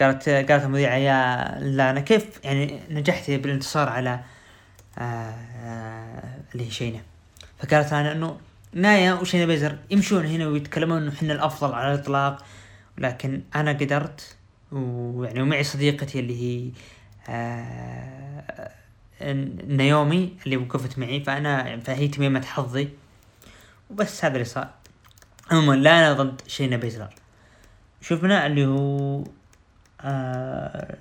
قالت قالت المذيعة يا لانا كيف يعني نجحتي بالانتصار على آه آه اللي هي شينة؟ فقالت لانا إنه نايا وشينا بيزر يمشون هنا ويتكلمون إنه إحنا الأفضل على الإطلاق. لكن أنا قدرت ويعني ومعي صديقتي اللي هي آه نيومي اللي وقفت معي. فأنا فهي تميمة حظي. وبس هذا اللي صار. عموما لا أنا ضد شينا بيزر شفنا اللي هو آه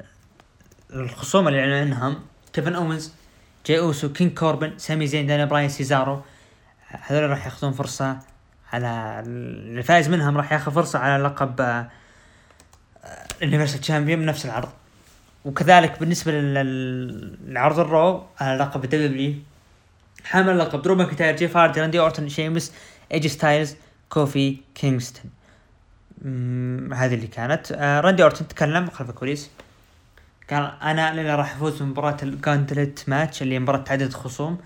الخصوم اللي أعلنوا عنهم كيفن أوينز جاي أوسو كينج كوربن سامي زين دانيال براين سيزارو هذول راح ياخذون فرصة على الفائز منهم راح ياخذ فرصة على لقب ال universal champion بنفس العرض. وكذلك بالنسبة للعرض الرو على لقب ال WWE حامل لقب درو ماكنتاير جيف هاردي راندي اورتون شيمس إيه جي ستايلز كوفي كينغستون. هذه اللي كانت. آه راندي اورتون تكلم خلف الكواليس. قال أنا اللي راح أفوز بمباراة ال gauntlet match اللي مباراة عدد خصوم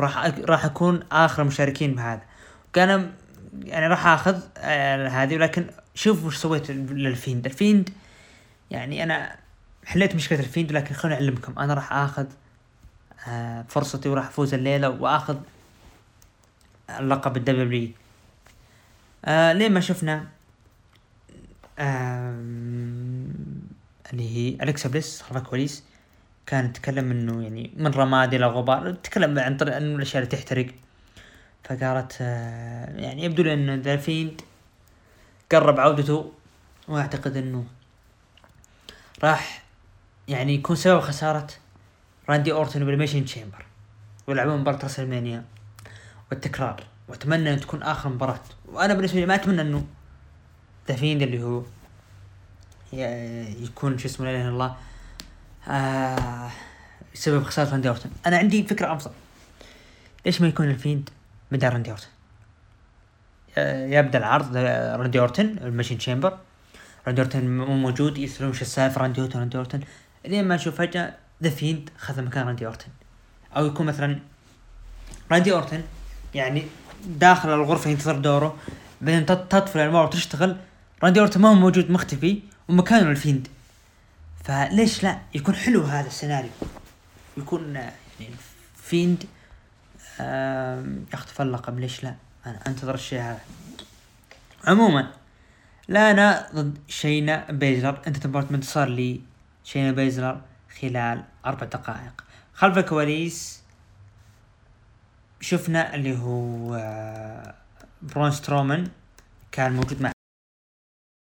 راح راح أكون آخر المشاركين بهذا. كان يعني راح أخذ آه هذه ولكن شوف وش سويت لل Fiend. ال Fiend يعني أنا حليت مشكلة ال Fiend لكن خلوني أعلمكم. أنا راح أخذ آه فرصتي وراح أفوز الليلة وأخذ اللقب ال WWE آه لين ما شفنا؟ اللي هي الكسا بليس خلفها كويس كان تكلم إنه يعني من رماد إلى غبار تكلم عن طريق إنه الأشياء اللي تحترق. فقالت آه يعني يبدو لي إنه ذا قرب عودته وأعتقد إنه راح يعني يكون سبب خسارة راندي اورتون بال Elimination Chamber ويلعبون مباراة راسلمينيا والتكرار. وأتمنى أن تكون آخر مباراة. وأنا بالنسبة لي ما أتمنى أنه The Fiend اللي هو يكون شو اسمه لا إله إلا الله آه سبب خسارة راندي اورتون أنا عندي فكرة افضل ليش ما يكون ال Fiend بدال راندي اورتون يبدأ العرض راندي أورتن Elimination Chamber راندي أورتن مو موجود يسألون وش السالفة راندي أورتن راندي أورتن. لين ما نشوف فجأة The Fiend خذ مكان راندي أورتن. أو يكون مثلا راندي أورتن يعني داخل الغرفة ينتظر دوره بعدين تطفي الانوار وتشتغل. راندي اورتن ما هو موجود مختفي ومكانه ال Fiend. فليش لا؟ يكون حلو هذا السيناريو. يكون يعني Fiend يخطف اللقب ليش لا؟ أنا أنتظر الشيء هذا. عموما لا أنا ضد شينا بيزلر أنت تبغى انتصار لي شينا بيزلر خلال أربع دقائق. خلف الكواليس شفنا اللي هو آه، برون سترومان كان موجود مع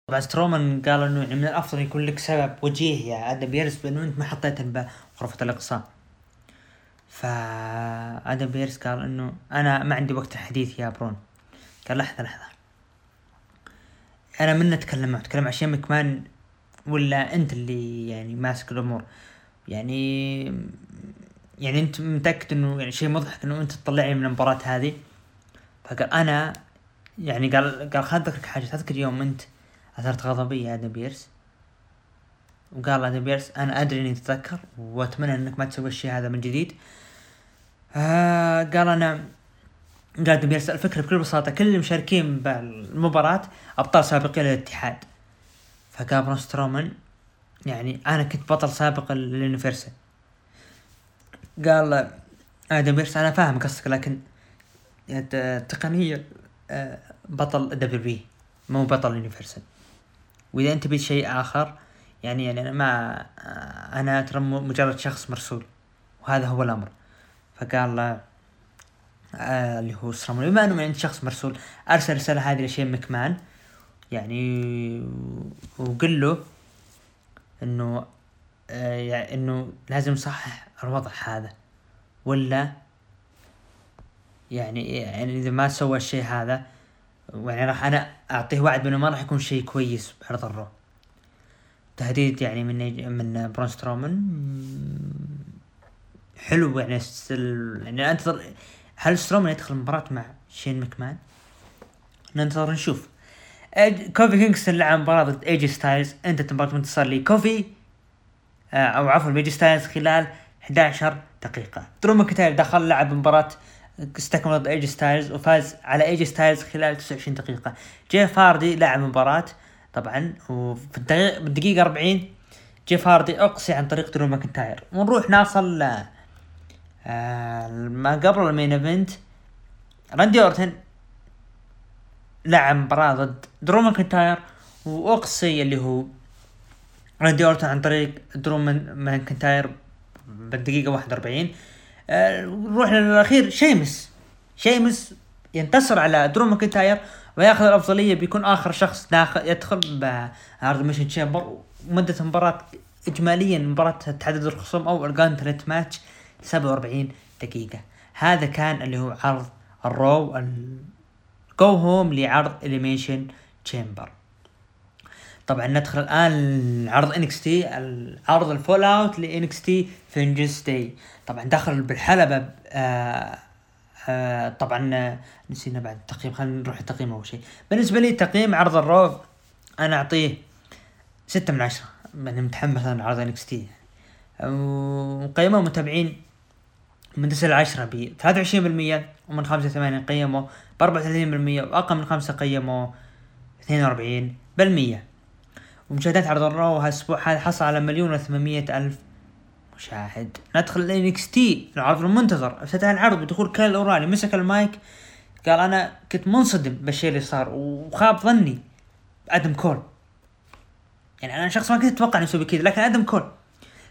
طبعا سترومان قال إنه يعني من الأفضل يكون لك سبب وجيه يا آدم بيرس بانه أنت ما حطيته بغرفة الإقصاء. فادم بيرس قال إنه أنا ما عندي وقت الحديث يا برون. قال لحظة لحظة. أنا من نتكلم معه تكلم عشان مكمان ولا أنت اللي يعني ماسك الأمور؟ يعني يعني انت متأكد انه يعني شيء مضحك انه انت تطلعني من المباراة هذه؟ فقال أنا يعني قال قال خليني أذكرك حاجة تذكر يوم أنت أثرت غضبي يا آدم بيرس؟ وقال آدم بيرس أنا أدري إني تتذكر وأتمنى إنك ما تسوي الشيء هذا من جديد. آه قال أنا قال بيرس الفكرة بكل بساطة كل المشاركين بالمباراة أبطال سابقين للاتحاد. فقال برون سترومان يعني أنا كنت بطل سابق لل Universal قال آدم بيرس أنا فاهم قصدك لكن تقنيا آه، بطل WWE مو بطل Universal. وإذا أنت بغيت شيء آخر يعني يعني أنا ما آه، أنا ترى مجرد شخص مرسول وهذا هو الأمر. فقال له آه اللي هو سترومان بما أنه من شخص مرسول أرسل رسالة هذه لشين مكمان يعني وقل له إنه آه يعني إنه لازم يصحح الوضع هذا. ولا يعني يعني إذا ما سوى الشيء هذا يعني راح أنا أعطيه وعد انه ما راح يكون شيء كويس بعرض ال Raw تهديد يعني من من برون سترومان. حلو يعني يعني أنتظر هل سترومان يدخل مباراة مع شين مكمان؟ ننتظر نشوف. كوفي كينغستون لعب مباراة ضد إي جي ستايلز. انتهت مباراة لكوفي. آه، أو عفوا إي جي ستايلز خلال 11 دقيقة. درو ماكنتاير دخل لعب مباراة استكمل ضد إي جي ستايلز وفاز على إي جي ستايلز خلال 29 دقيقة. جيف هاردي لعب مباراة طبعا وفي الدقيقة بالدقيقة 40 جيف هاردي أقصي عن طريق درو ماكنتاير ونروح نصل آه ما قبل ال main event راندي أورتن لعب مباراة ضد درو ماكنتاير وأقصي اللي هو راندي اورتن عن طريق درو ماكنتاير بالدقيقة 41 آه نروح للأخير شيمس شيمس ينتصر على درو ماكنتاير ويأخذ الأفضلية بيكون آخر شخص داخل يدخل بعرض Elimination Chamber ومدة المباراة اجماليا مباراة تعدد الخصوم أو ال gauntlet match 47 دقيقة. هذا كان اللي هو عرض ال Raw go home لعرض Elimination Chamber طبعا ندخل الآن عرض NXT عرض ال fallout ل NXT Vengeance Day طبعا دخل بالحلبة آه آه طبعا نسينا بعد التقييم خلينا نروح التقييم أول شيء. بالنسبة لي تقييم عرض ال Raw أنا أعطيه ستة من عشرة يعني متحمس أنا عرض NXT وقيمه المتابعين من تسعة لعشرة ب 23% ومن خمسة ثمانية قيموا ب 34% وأقل من خمسة قيموا 42% ومشاهدات عرض ال Raw هالأسبوع هذا حصل على مليون وثمانمية ألف مشاهد. ندخل NXT العرض المنتظر. أفتتح العرض بدخول كايل أورايلي مسك المايك. قال أنا كنت منصدم بالشيء اللي صار وخاب ظني آدم كول. يعني أنا شخص ما كنت أتوقع انه يسوي كذا لكن أدم كول.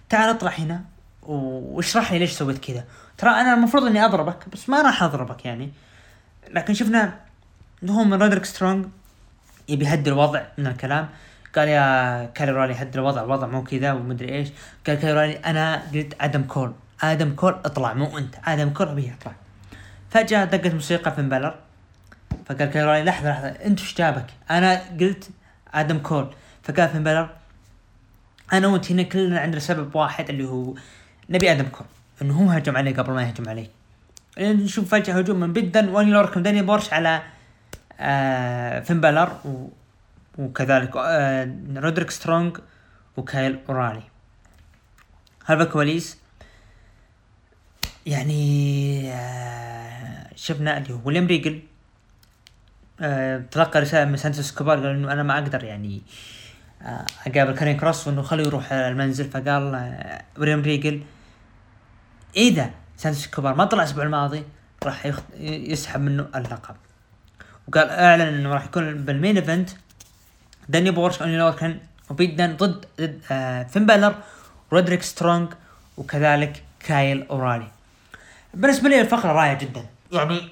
تعال اطلع هنا واشرح لي ليش سويت كذا. ترى أنا المفروض إني أضربك بس ما راح أضربك يعني. لكن شفنا هو من رودريك سترونج يبي يهدي الوضع من الكلام. قال يا كايل أورايلي هدي الوضع الوضع مو كذا ومدري إيش. قال كايل أورايلي أنا قلت آدم كول. آدم كول اطلع مو أنت. آدم كول ابي يطلع. فجأة دقت موسيقى فين بالر فقال كايل أورايلي لحظة لحظة أنت وش جابك؟ أنا قلت آدم كول. فقال فين بالر أنا وأنت هنا كلنا عندنا سبب واحد اللي هو نبي آدم كول. إنه هو هجم علي قبل ما يهجم علي نشوف فجأة هجوم من بيت دن واوني لوركن داني بورش على آه فين بالر و وكذلك آه رودريك سترونج وكايل أورايلي هذا كواليس يعني آه شفنا اللي هو ويليام ريغل. آه تلقى رسالة من سانتوس إسكوبار قال إنه أنا ما أقدر يعني أقابل كاريون كروس وإنه خليه يروح المنزل. فقال ويليام ريغل إذا سانتوس إسكوبار ما طلع الأسبوع الماضي راح. يسحب منه اللقب وقال إعلن إنه راح يكون بال main event داني بورش اوني لوركن وبيت دن ضد ضد آه فين بالر ورودريك سترونج وكذلك كايل أورايلي. بالنسبة لي الفقرة رائعة جدا. يعني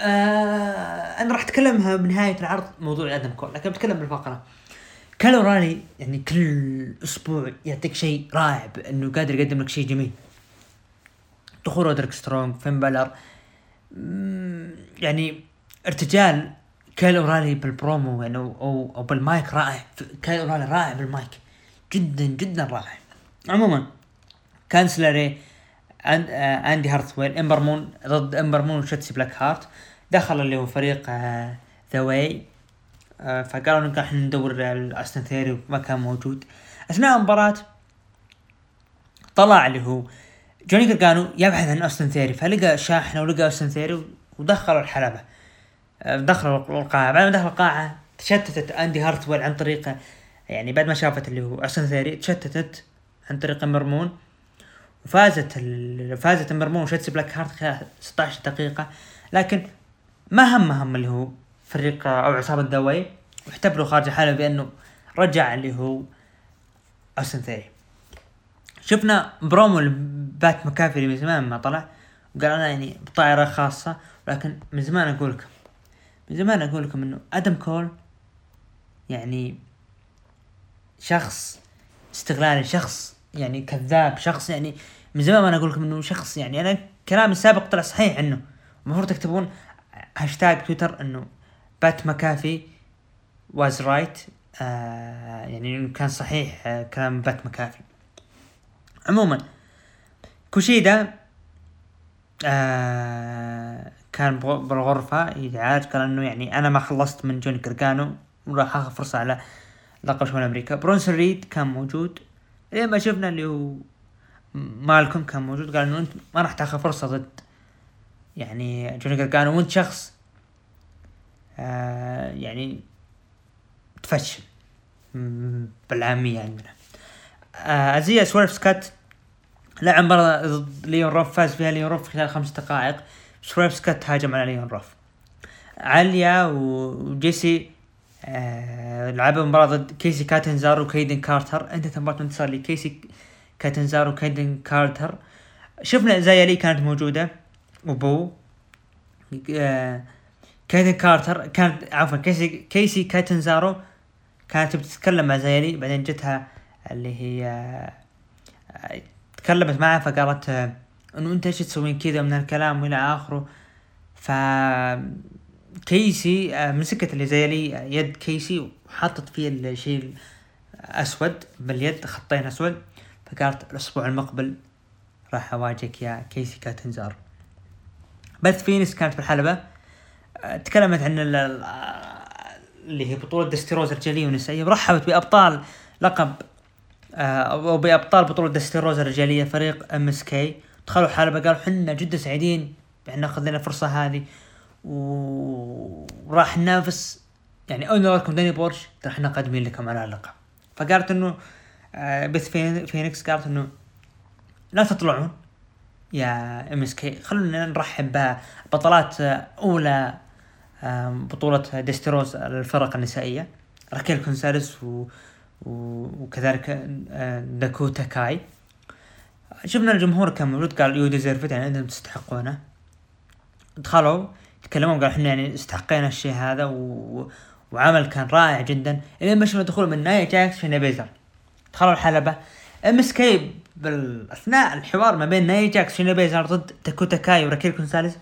آه أنا راح أتكلمها بنهاية العرض موضوع آدم كول لكن بتكلم بالفقرة. كايل أورايلي يعني كل أسبوع يعطيك شيء رائع انه قادر يقدم لك شيء جميل. دخول رودريك سترونج فين بالر. يعني ارتجال كايل اورالي بالبرومو يعني أو أو بالمايك رائع. كايل أورايلي رائع بالمايك. جدا جدا رائع. عموما كانديس لوراي and آه إندي هارتويل إمبر مون ضد إمبر مون شوتزي بلاك هارت. دخل اللي هو فريق آه The Way آه فقالوا انه إحنا ندور أستن ثيري وما كان موجود. أثناء المباراة طلع اللي هو جوني كركانو يبحث عن اوستن ثيوري فلقى شاحنة ولقى اوستن ثيوري ودخلوا الحلبة. آه، دخلوا القاعة. بعد ما دخل القاعة تشتتت اندي هارتويل عن طريقه. يعني بعد ما شافت اللي هو اوستن ثيوري تشتتت عن طريق امبر مون. وفازت فازت امبر مون وشوتزي بلاك هارت خلال 16 دقيقة. لكن ما هم هم اللي هو فريق أو عصابة The Way. واحتفلوا خارج الحلبة بأنه رجع اللي هو اوستن ثيوري شفنا برومو لبات مكافي من زمان ما طلع. وقال أنا يعني بطائرة خاصة. لكن من زمان أقول لكم من زمان أقول لكم إنه آدم كول يعني شخص استغلالي شخص يعني كذاب شخص يعني من زمان أنا أقول لكم إنه شخص يعني أنا كلامي السابق طلع صحيح عنه. المفروض تكتبون هاشتاج تويتر إنه بات مكافي was right آه يعني كان صحيح آه كلام بات مكافي عموما كوشيدا آه كان بالغرفة يتعالج قال انه يعني أنا ما خلصت من جوني كركانو وراح اخذ فرصة على لقب شمال أمريكا. برونسون ريد كان موجود. لين ما شفنا اللي هو مالكم كان موجود قال إنه أنت ما راح تاخذ فرصة ضد يعني جوني كركانو وأنت شخص آه يعني تفشل. بالعامية عندنا. آه ازايا سويرف سكات لعب مباراة ضد ليون روف فاز فيها ليون روف خلال خمس دقائق. سويرف سكات هاجم على ليون روف عليا وجيسي آه لعبوا مباراة ضد كيسي كاتنزارو وكيدن كارتر. انتهت مباراة انتصار لكيسي كاتنزارو وكيدن كارتر. شفنا زايا لي كانت موجودة وبو آه كيدن كارتر كانت عفوا كيسي كيسي كاتنزارو كانت بتتكلم مع زايلي بعدين جتها اللي هي آه تكلمت معه فقالت آه أنه أنت إيش تسوين كذا من الكلام والى آخره. ف كيسي آه مسكت اللي هي يد كيسي وحطت فيه الشيء اسود باليد خطين أسود. فقالت الأسبوع المقبل راح أواجهك يا كيسي كاتنزارو. بث فينيكس كانت بالحلبة تكلمت عن اللي هي بطولة داستي روز الرجالية والنسائية ورحبت بأبطال لقب أو بأبطال بطولة داستي روز الرجالية فريق MSK دخلوا حلبة قالوا حنا جدا سعيدين بأن ناخذ لنا الفرصة هذه. وراح ننافس. يعني اوني لوركن داني بورش ترى إحنا قادمين لكم على اللقب. فقالت إنه بث فينيكس قالت إنه لا تطلعون يا MSK خلونا نرحب ببطلات أولى بطولة داستي روز الفرق النسائية راكيل كونساليس و... وكذلك داكوتا كاي. شفنا الجمهور كان موجود قال you deserve يعني أنتم تستحقونه. دخلوا تكلموا قالوا إحنا يعني استحقينا الشيء هذا و... وعمل كان رائع جدا. إلين ما شفنا دخول من نايا جاكس وشينا بيزلر دخلوا الحلبة. MSK بالأثناء الحوار ما بين نايا جاكس وشينا بيزلر ضد داكوتا كاي وراكيل كونساليس.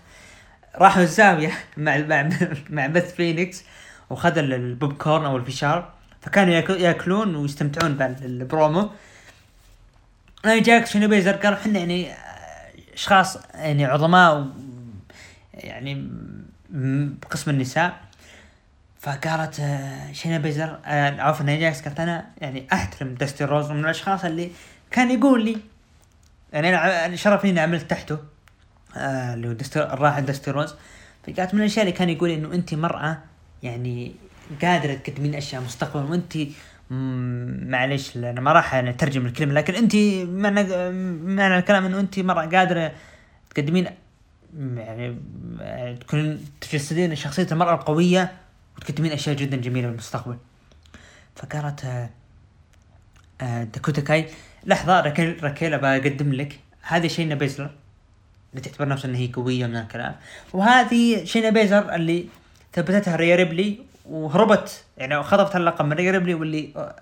راحوا الزاوية مع مع مع بث فينيكس وخذ البوب كورن أو الفشار. فكانوا ياكلون ويستمتعون بالبرومو جاكس وشينا بيزلر قالوا إحنا يعني أشخاص يعني عظماء يعني بقسم النساء. فقالت شينا بيزلر عفوا نايا جاكس قالت أنا يعني أحترم داستي روز من الأشخاص اللي كان يقول لي يعني أنا شرف إني عملت تحته آه اللي هو الراحل داستي روز فقالت من الأشياء اللي كان يقول إنه انت مرأة يعني قادرة تقدمين أشياء مستقبلا وانت معلش أنا ما راح اترجم الكلمة لكن انت معنى معنى الكلام إنه انت مرأة قادرة تقدمين يعني تكون تجسدين شخصية المرأة القوية وتقدمين أشياء جدا جميلة بالمستقبل فقالت آه آه داكوتا كاي لحظة ركيل ركيل أبغى أقدم لك هذه شينا بيزلر اللي تعتبر نفسها أن هي قوية من الكلام. وهذه شينا بيزلر اللي ثبتتها ريا ريبلي وهربت يعني خطفت اللقب من ريبلي واللي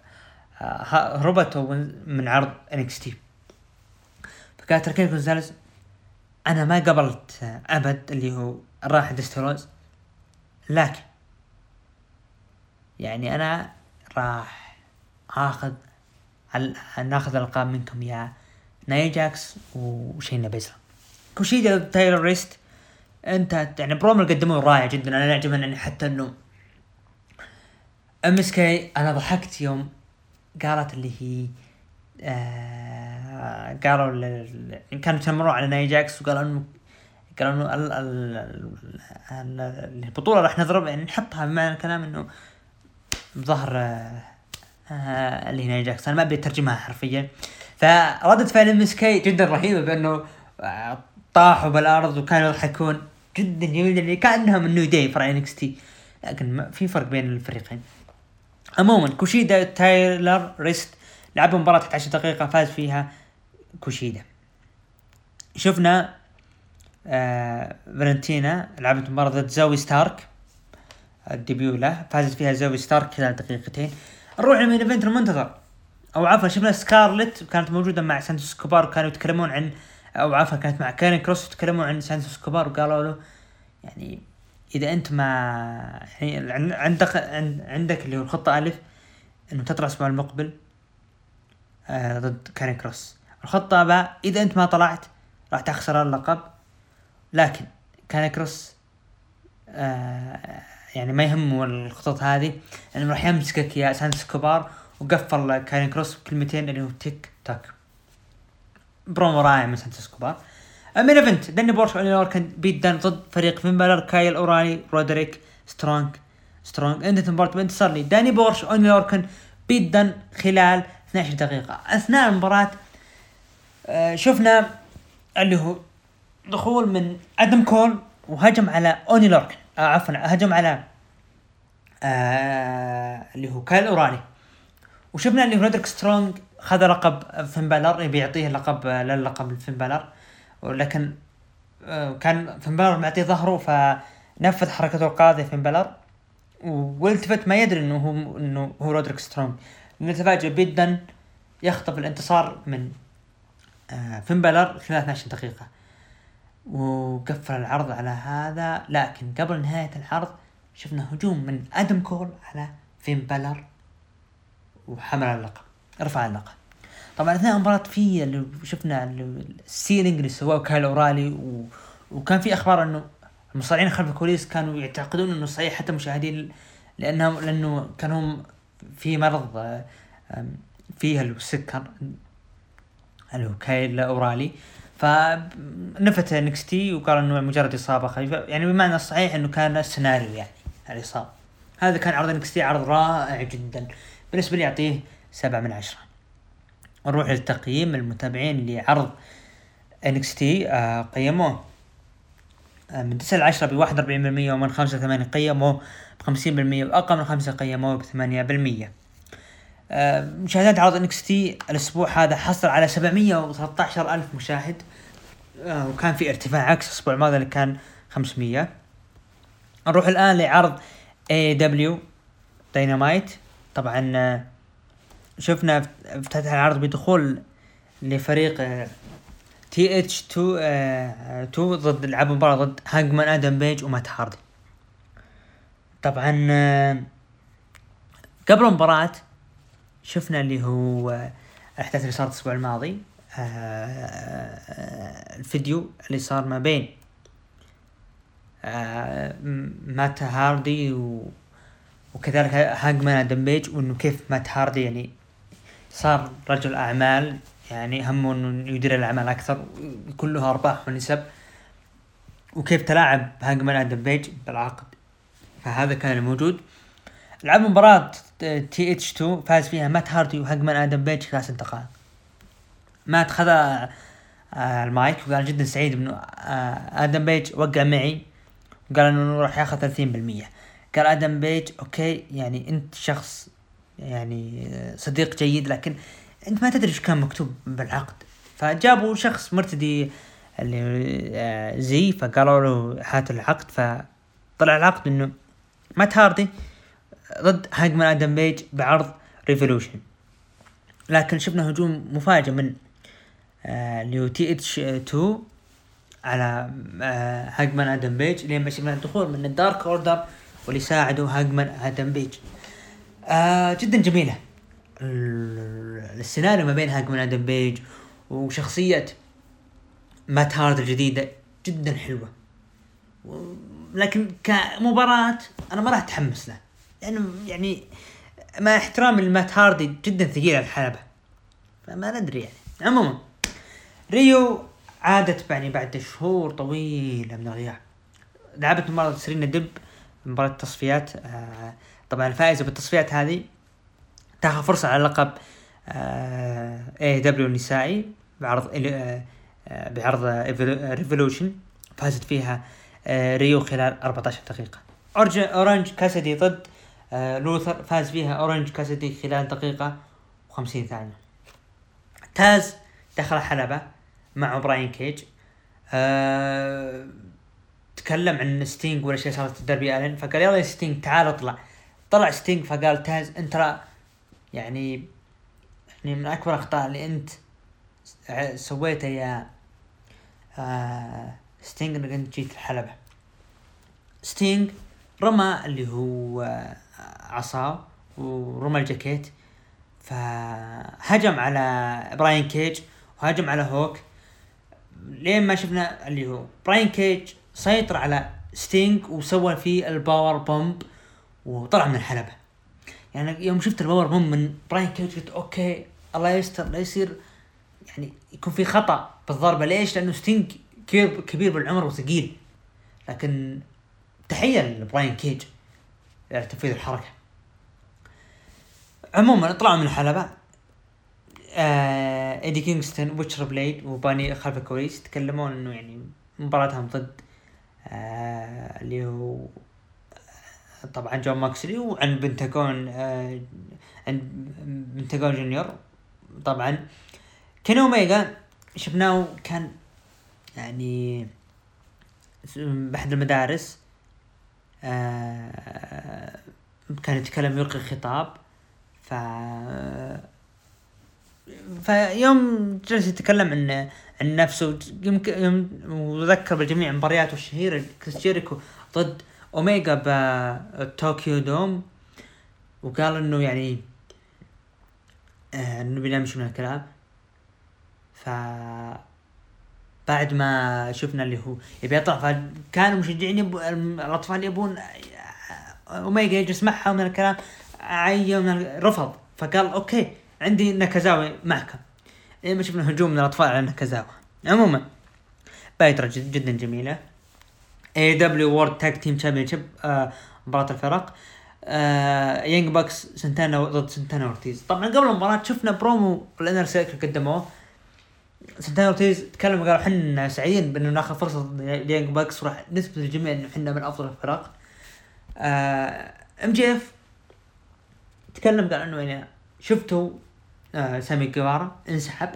هربت من عرض NXT فقالت ركيل كونزاليز أنا ما قبلت أبد اللي هو الراحل داستي روز لكن يعني أنا راح آخذ ناخذ الألقاب منكم يا نايا جاكس وشينا بيزلر. كوشيدا تايلر ريست أنت يعني برومو قدموه رائع جدا أنا يعجبني يعني حتى إنه MSK أنا ضحكت يوم قالت اللي هي آه قالوا كانوا يتنمروا على نايا جاكس وقالوا إنه قالوا إنه ال ال البطولة راح نضرب يعني نحطها بمعنى الكلام إنه بظهر آه اللي هي نايا جاكس. أنا ما أبي اترجمها حرفيا. فردة فعل MSK جدا رهيبة بأنه آه طاحوا بالأرض وكانوا يضحكون جدا جميل يعني كأنها من new فرع NXT لكن في فرق بين الفريقين. عموما كوشيدا تايلر رست لعبوا مباراة 11 دقيقة فاز فيها كوشيدا. شفنا آه فالنتينا لعبت مباراة ضد زوي ستارك ال debut له فازت فيها زوي ستارك خلال دقيقتين. نروح لل main event المنتظر. أو عفوا شفنا سكارلت كانت موجودة مع سانتوس اسكوبار كانوا يتكلمون عن أو عفوا كانت مع كارين كروس يتكلمون عن سانتوس اسكوبار وقالوا له يعني إذا أنت ما عندك عندك اللي هو الخطة ألف إنه تطلع الأسبوع المقبل آه ضد كارين كروس. الخطة باء إذا أنت ما طلعت راح تخسر اللقب. لكن كارين كروس آه يعني ما يهمه الخطط هذه لأنه راح يمسكك يا سانتوس اسكوبار وقفل كارين كروس بكلمتين اللي هو tick tock. برومو رائع من سانتوس اسكوبار ال main event داني بيرتش اوني لوركان بيت دان ضد فريق فين بالر كايل اورايلي رودريك سترونج سترونج انتهت المباراة بانتصار لي داني بيرتش اوني لوركان بيت دان خلال 12 دقيقة اثناء المباراة آه شفنا اللي هو دخول من آدم كول وهجم على اوني لوركان آه عفوا هجم على آه اللي هو كايل اورايلي وشفنا اللي هو رودريك سترونج خذ لقب فين بالر يبي يعطيه لقب للقب فين بالر ولكن آه كان فين بالر معطيه ظهره فنفذ حركته القاضية فين بالر والتفت ما يدري إنه هو إنه هو رودريك سترونج. نتفاجئ جدا يخطف الانتصار من آه فين بالر خلال 12 دقيقة. وقفل العرض على هذا. لكن قبل نهاية العرض شفنا هجوم من آدم كول على فين بالر وحمل اللقب رفع اللقب. طبعا أثناء المباراة في اللي شفنا ال selling اللي سواه كايل أورايلي و... وكان في أخبار إنه المصارعين خلف الكواليس كانوا يعتقدون إنه صحيح حتى المشاهدين لأنهم لأنه كانوا في مرض فيها السكر اللي هو كايل أورايلي. فنفت NXT وقال إنه مجرد إصابة خفيفة. يعني بمعنى الصحيح إنه كان السيناريو يعني الإصابة. هذا كان عرض NXT عرض رائع جدا. بالنسبة لي أعطيه سبعة من عشرة. نروح للتقييم المتابعين لعرض NXT آه قيموه آه من تسعة لعشرة بواحد وأربعين بالمية ومن خمسة لثمانية قيموه بخمسين بالمية وأقل من خمسة قيموه بثمانية بالمية. آه مشاهدات عرض NXT الأسبوع هذا حصل على سبعمية وثلاثة عشر ألف مشاهد وكان في ارتفاع عكس الأسبوع الماضي اللي كان خمسمية. نروح الآن لعرض AEW طبعا شفنا افتتح العرض بدخول لفريق TH 2 2 ضد لعب مباراة ضد هانجمان آدم بيج ومات هاردي. طبعا آه، قبل المباراة شفنا اللي هو آه، الإحداث اللي صارت الأسبوع الماضي آه، الفيديو اللي صار ما بين مات هاردي و وكذلك هانجمان آدم بيج وإنه كيف مات هاردي يعني صار رجل أعمال يعني همه إنه يدير الأعمال أكثر كلها أرباح ونسب. وكيف تلاعب هانجمان آدم بيج بالعقد. فهذا كان موجود لعب مباراة TH 2 فاز فيها مات هاردي وهانجمان آدم بيج ثلاث دقائق مات خذ آه، المايك وقال جدا سعيد إنه آه، آدم بيج وقع معي. وقال إنه راح ياخذ 30% قال آدم بيج okay يعني أنت شخص يعني صديق جيد لكن أنت ما تدري إيش كان مكتوب بالعقد. فجابوا شخص مرتدي اللي آه، زي فقالوا له هات العقد. فطلع العقد إنه مات هاردي ضد هانجمان آدم بيج بعرض Revolution. لكن شفنا هجوم مفاجئ من آه، اللي هو TH 2 على آه، هانجمان آدم بيج لين شفنا الدخول من ال Dark Order واللي ساعدوا هانجمان آدم بيج. آه جدا جميلة. السيناريو ما بين هانجمان آدم بيج وشخصية مات هاردي الجديدة جدا حلوة. لكن كمباراة أنا ما راح اتحمس له لأنه يعني مع احترامي لمات هاردي جدا ثقيل على الحلبة. فما ندري يعني. عموما ريهو عادت يعني بعد شهور طويلة من الغياب. لعبت مباراة سيرينا ديب مباراة تصفيات آه طبعا الفائزة بالتصفيات هذه. تاخذ فرصة على لقب AEW النسائي بعرض آه بعرض Revolution فازت فيها آه ريهو خلال 14 دقيقة. أورنج كاسدي ضد آه لوثر. فاز فيها أورنج كاسدي خلال دقيقة و50 ثانية. تاز دخل حلبة مع براين كيج. آه تكلم عن ستينج والاشياء صارت في داربي آلن. فقال يلا يا ستينج تعال اطلع. طلع ستينج فقال تاز انت يعني يعني من أكبر الاخطاء اللي أنت سويتها يا آه ستينج إنك أنت جيت الحلبة ستينج رمى اللي هو آه عصاه ورمى الجاكيت فهجم على براين كيج وهجم على هوك. لين ما شفنا اللي هو براين كيج سيطر على ستينج وسوى فيه ال power bomb. وطلع من الحلبة. يعني يوم شفت ال power bomb من براين كيج قلت okay الله يستر لا يصير يعني يكون في خطأ بالضربة. ليش؟ لأنه ستينج كبير بالعمر وثقيل. لكن تحية لبراين كيج على تنفيذ الحركة. عموما طلعوا من الحلبة. آه إيدي كينغستون وبوتشر بليد وباني خلف الكواليس تكلمون إنه يعني مباراتهم ضد آه اللي هو طبعا جون موكسلي وعن بنتاجون آه عن بنتاجون جونيور. طبعا كين اوميجا شفناه كان يعني بأحد المدارس آه كان يتكلم يلقي خطاب. ف فيوم جلس يتكلم عن عن نفسه. يمكن وذكر بالجميع مبارياته الشهيره كريس جيريكو ضد اوميجا بطوكيو دوم وقال انه يعني انه بنمشي من الكلام ف بعد ما شفنا اللي هو يبي يطلع فكانوا مشجعين يبو الاطفال يبون اوميجا يجلس معها من الكلام عين رفض فقال okay عندي نكازاوا معكم لما شفنا هجوم من الاطفال على نكازاوا عموما بايترا جد جدا جميله AEW World Tag Team Championship مباراة الفرق. آه يانج باكس سنتانا ضد سنتانا أورتيز. طبعا قبل المباراة شفنا promo ال Inner Circle قدموه. سنتانا أورتيز تكلموا قالوا إحنا سعيدين بأنه ناخذ فرصة ليانج باكس وراح نثبت للجميع إنه إحنا من أفضل الفرق. MJF تكلم قال إنه يعني شفتوا آه سامي جيفارا انسحب.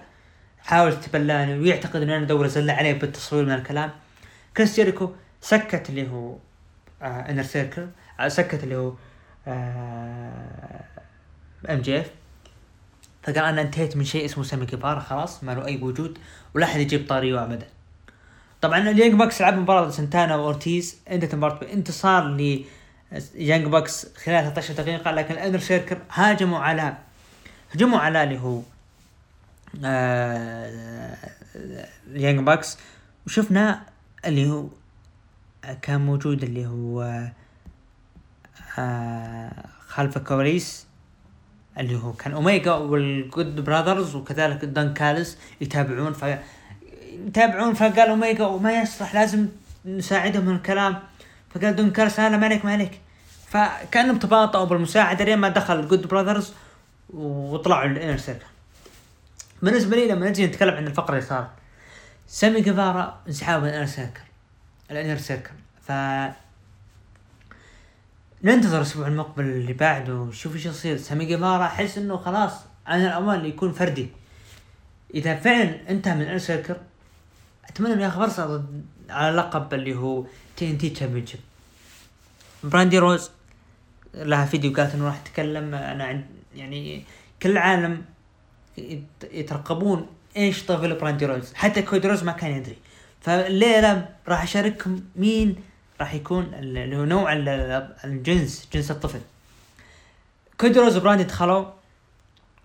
حاول يتبلاني ويعتقد إنه أنا دور زل عليه بالتصوير من الكلام. كريس جيريكو سكت اللي هو آه Inner Circle آه سكت اللي هو آه MJF فقال أنا انتهيت من شيء اسمه سامي جيفارا خلاص ما له أي وجود ولا أحد يجيب طاريه ابدا طبعا اليانج باكس لعب مباراة سنتانا وأورتيز انتهت المباراه بانتصار ل يانج باكس خلال 13 دقيقة لكن ال Inner Circle هاجموا على هجموا على اللي هو آه يانج باكس وشفنا اللي هو كان موجود اللي هو آه خلف الكواليس اللي هو كان اوميجا والجود براذرز وكذلك دان كالس يتابعون ف يتابعون فقال اوميجا وما يصلح لازم نساعدهم من الكلام. فقال دون كالس أنا ما عليك ما عليك فكأنهم تباطؤوا بالمساعدة لين ما دخل جود براذرز وطلعوا ال Inner Circle بالنسبة لي لما نجي نتكلم عن الفقرة اللي صارت سامي جيفارا انسحاب من ال Inner Circle ال Inner Circle. ف ننتظر الأسبوع المقبل اللي بعده ونشوف إيش يصير. سامي جيفارا أحس إنه خلاص أنا الامان يكون فردي. إذا فعلا انتهى من ال Inner Circle أتمنى إنه ياخذ فرصة على لقب اللي هو TNT Championship براندي روز لها فيديو قالت إنه راح تتكلم. أنا عند يعني كل العالم يترقبون إيش طفل براندي روز. حتى كودي روز ما كان يدري. فالليلة راح أشارككم مين راح يكون اللي هو نوع الجنس جنس الطفل. كودي روز وبراندي دخلوا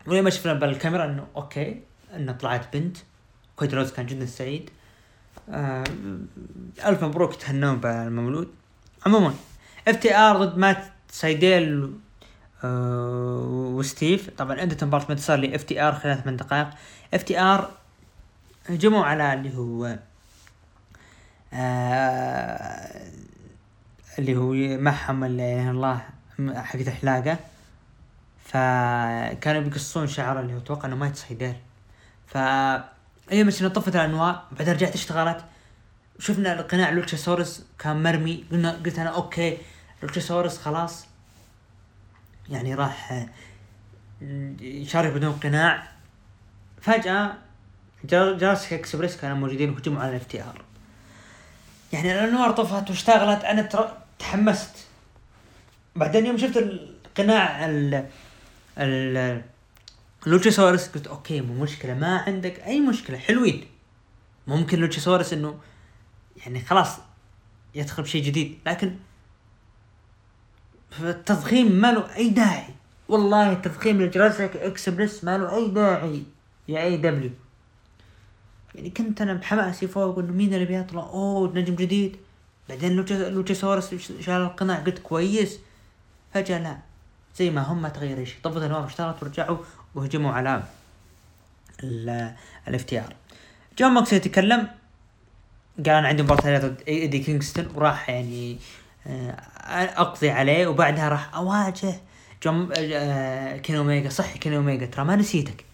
ولما شفنا بالكاميرا إنه okay إنه طلعت بنت. كودي روز كان جدا سعيد. آه ألف مبروك تهنون بالمولود. عموما FTR ضد مات سايديل آه وستيف. طبعا عندة مباراة انتصار ل FTR خلال ثمان دقائق. FTR هجموا على اللي هو اللي هو معهم اللي الله حقت الحلاقة فكانوا بيقصون شعره اللي هو أتوقع إنه مات سايديل ف هي مش طفت الأنواع بعدين رجعت اشتغلت شفنا القناع لوتشاسورس كان مرمي. قلنا قلت أنا okay لوتشاسورس خلاص. يعني راح يشارك بدون قناع. فجأة جراسيك إكسبريس كانوا موجودين وهجموا على ال FTR يعني الانوار طفت واشتغلت أنا تر... تحمست. بعدين يوم شفت القناع ال ال لوتشيسورس قلت okay مو مشكلة ما عندك أي مشكلة. حلوين. ممكن لوتشيسورس إنه يعني خلاص يدخل بشيء جديد لكن التضخيم ما له أي داعي. والله التضخيم لجراسيك إكسبريس ما له أي داعي. يا AEW يعني كنت أنا بحماسي فوق انه مين اللي بيطلع؟ أوه نجم جديد. بعدين لوتشاسورس شال القناع قلت كويس. فجأة لا زي ما هم ما تغير شيء. طفت الأنوار اشتغلت ورجعوا وهجموا على ال FTR جون موكسلي تكلم. قال أنا عندي مباراة ضد إيدي كينغستون وراح يعني آه، أقضي عليه وبعدها راح أواجه جون آه، كين اوميجا صح كين اوميجا ترى ما نسيتك.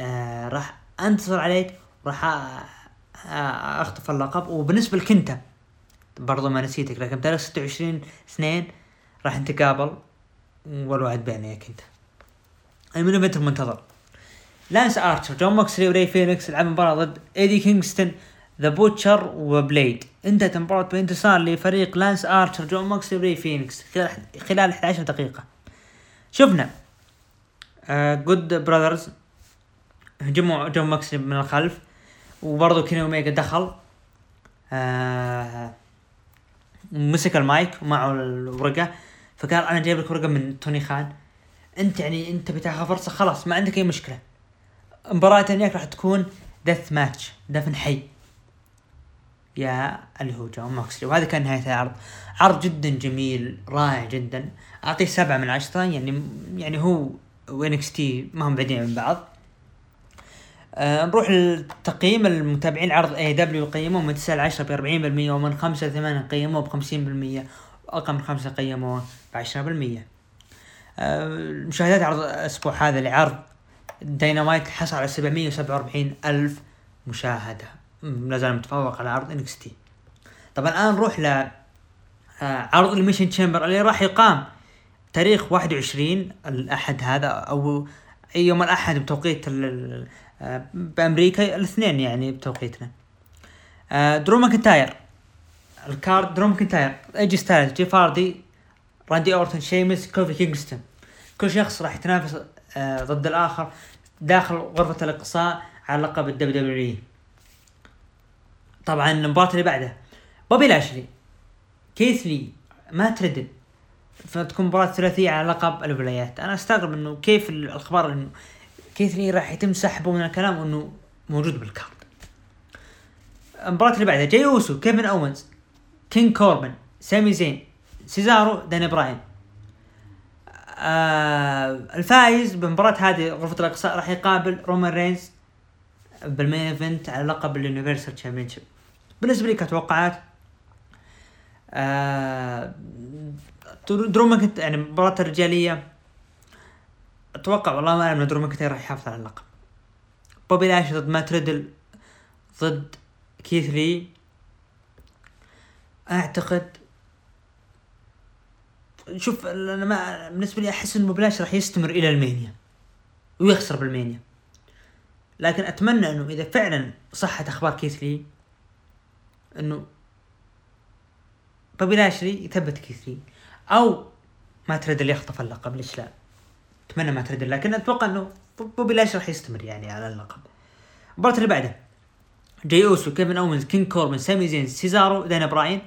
آه، راح أنتصر عليك. وراح أخطف اللقب. وبالنسبة لكنتا برضو ما نسيتك لكن بتاريخ ستة وعشرين اثنين راح نتقابل والوعد بيني كنتا ال main event المنتظر لانس ارشر جون موكسلي وري فينيكس لعب مباراة ضد إيدي كينغستون The Butcher و Blade. انتهت المباراة بانتصار لفريق لانس ارشر جون موكسلي وري فينيكس خلال 11 دقيقة. شفنا Good uh, Brothers هجموا جون موكسلي من الخلف. وبرضه كيني اوميجا دخل. آه مسك المايك ومعه الورقة فقال أنا جايب لك ورقة من توني خان. أنت يعني أنت بتاخذ فرصة خلاص ما عندك أي مشكلة. مباراة تانية راح تكون death match دفن حي. يا اللي هو جون موكسلي وهذا كان نهاية العرض. عرض جدا جميل رائع جدا. أعطيه سبعة من عشرة يعني يعني هو و NXT ما هم بعيدين من بعض. آه نروح لتقييم المتابعين. عرض AEW قيموه من 9 ل 10 ب 40% ومن 5 ل 8 قيموه ب 50% واقل من 5 قيموه ب 10% آه مشاهدات عرض الأسبوع هذا لعرض داينامايت حصل على 747 ألف مشاهدة. لا زال متفوق على عرض NXT طبعا الآن نروح ل آه، عرض Elimination Chamber اللي راح يقام تاريخ 21 الأحد هذا أو يوم الأحد بتوقيت آه، بأمريكا الاثنين يعني بتوقيتنا. آه، درو ماكنتاير. ال card درو ماكنتاير. ايجي ستايلز جيف هاردي راندي أورتون شيمس كوفي كينغستون. كل شخص راح يتنافس آه، ضد الآخر داخل غرفة الإقصاء على لقب ال WWE طبعا المباراة اللي بعدها. بوبي لاشلي كيث لي مات ريدل فتكون مباراة ثلاثية على لقب الولايات. أنا أستغرب إنه كيف الأخبار إنه كيث لي راح يتم سحبه من ال card انه موجود بال card المباراة اللي بعدها جاي أوسو كيفن أوينز كينج كوربن سامي زين سيزارو داني براين آه الفائز بمباراة هذه غرفة الأقصاء راح يقابل رومان رينز بال main event على لقب ال Universal Championship. بالنسبة لي كتوقعات آه درو ماكنت يعني مباراة الرجالية أتوقع والله ما أعلم درو ماكنتاير راح يحافظ على اللقب. بوبي لاشلي ضد مات ريدل ضد كيث لي. اعتقد شوف أنا ما بالنسبة لي أحس انه لاشلي راح يستمر إلى ال Mania ويخسر بال Mania. لكن أتمنى إنه إذا فعلا صحت أخبار كيث لي إنه بوبي لاشلي يثبت كيث لي. أو مات ريدل اللي يخطف اللقب ليش لا؟ أتمنى مات ريدل لكن أتوقع إنه بوبي لاشلي راح يستمر يعني على اللقب؟ المباراة اللي بعدها جاي أوسو كيفن اوينز كينج كوربن سامي زين سيزارو داني براين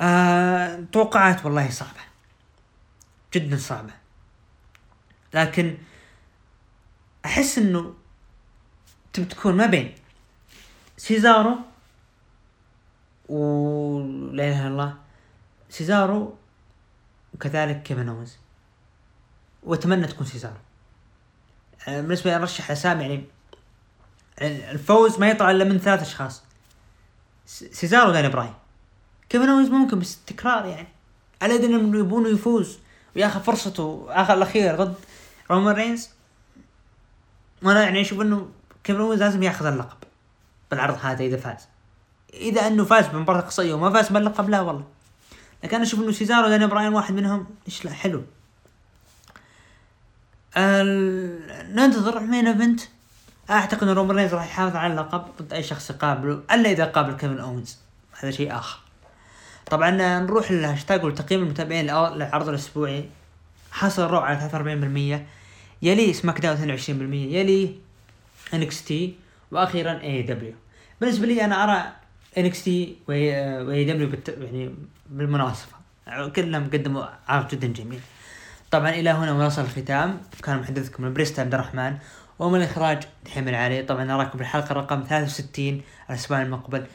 آه توقعات والله صعبة. جدا صعبة. لكن أحس إنه تبي تكون ما بين سيزارو و لا إله إلا الله سيزارو وكذلك كيفن اوينز وأتمنى تكون سيزارو. آه، بالنسبة لي أرشح سامي يعني الفوز ما يطلع إلا من ثلاث أشخاص. سيزارو وداني براين كيفن اوينز ممكن بس تكرار يعني. على انه يبونه يفوز وياخذ فرصته آخر الأخير ضد رومان رينز. وأنا يعني أشوف إنه كيفن اوينز لازم ياخذ اللقب بالعرض هذا إذا فاز. إذا إنه فاز بمباراة الإقصاء وما فاز باللقب لا والله. لكن أنا أشوف إنه سيزارو وداني براين واحد منهم. إيش لا حلو. ال... ننتظر ال main event أعتقد ان رومان راح يحافظ على اللقب ضد أي شخص يقابله إلا إذا قابل كيفن اوينز هذا شيء آخر. طبعا نروح للهاشتاج وتقييم المتابعين للعرض الأسبوعي. حصل Raw على 43% يلي SmackDown 22% يلي NXT. وأخيرا AEW بالنسبة لي أنا أرى NXT و AEW يعني بالمناسبه كلهم قدموا عرض جدا جميل. طبعا إلى هنا وصل الختام. كان محدثكم البريست عبد الرحمن. ومن الإخراج دحيم العالي طبعا نراكم بالحلقة رقم 63 الأسبوع المقبل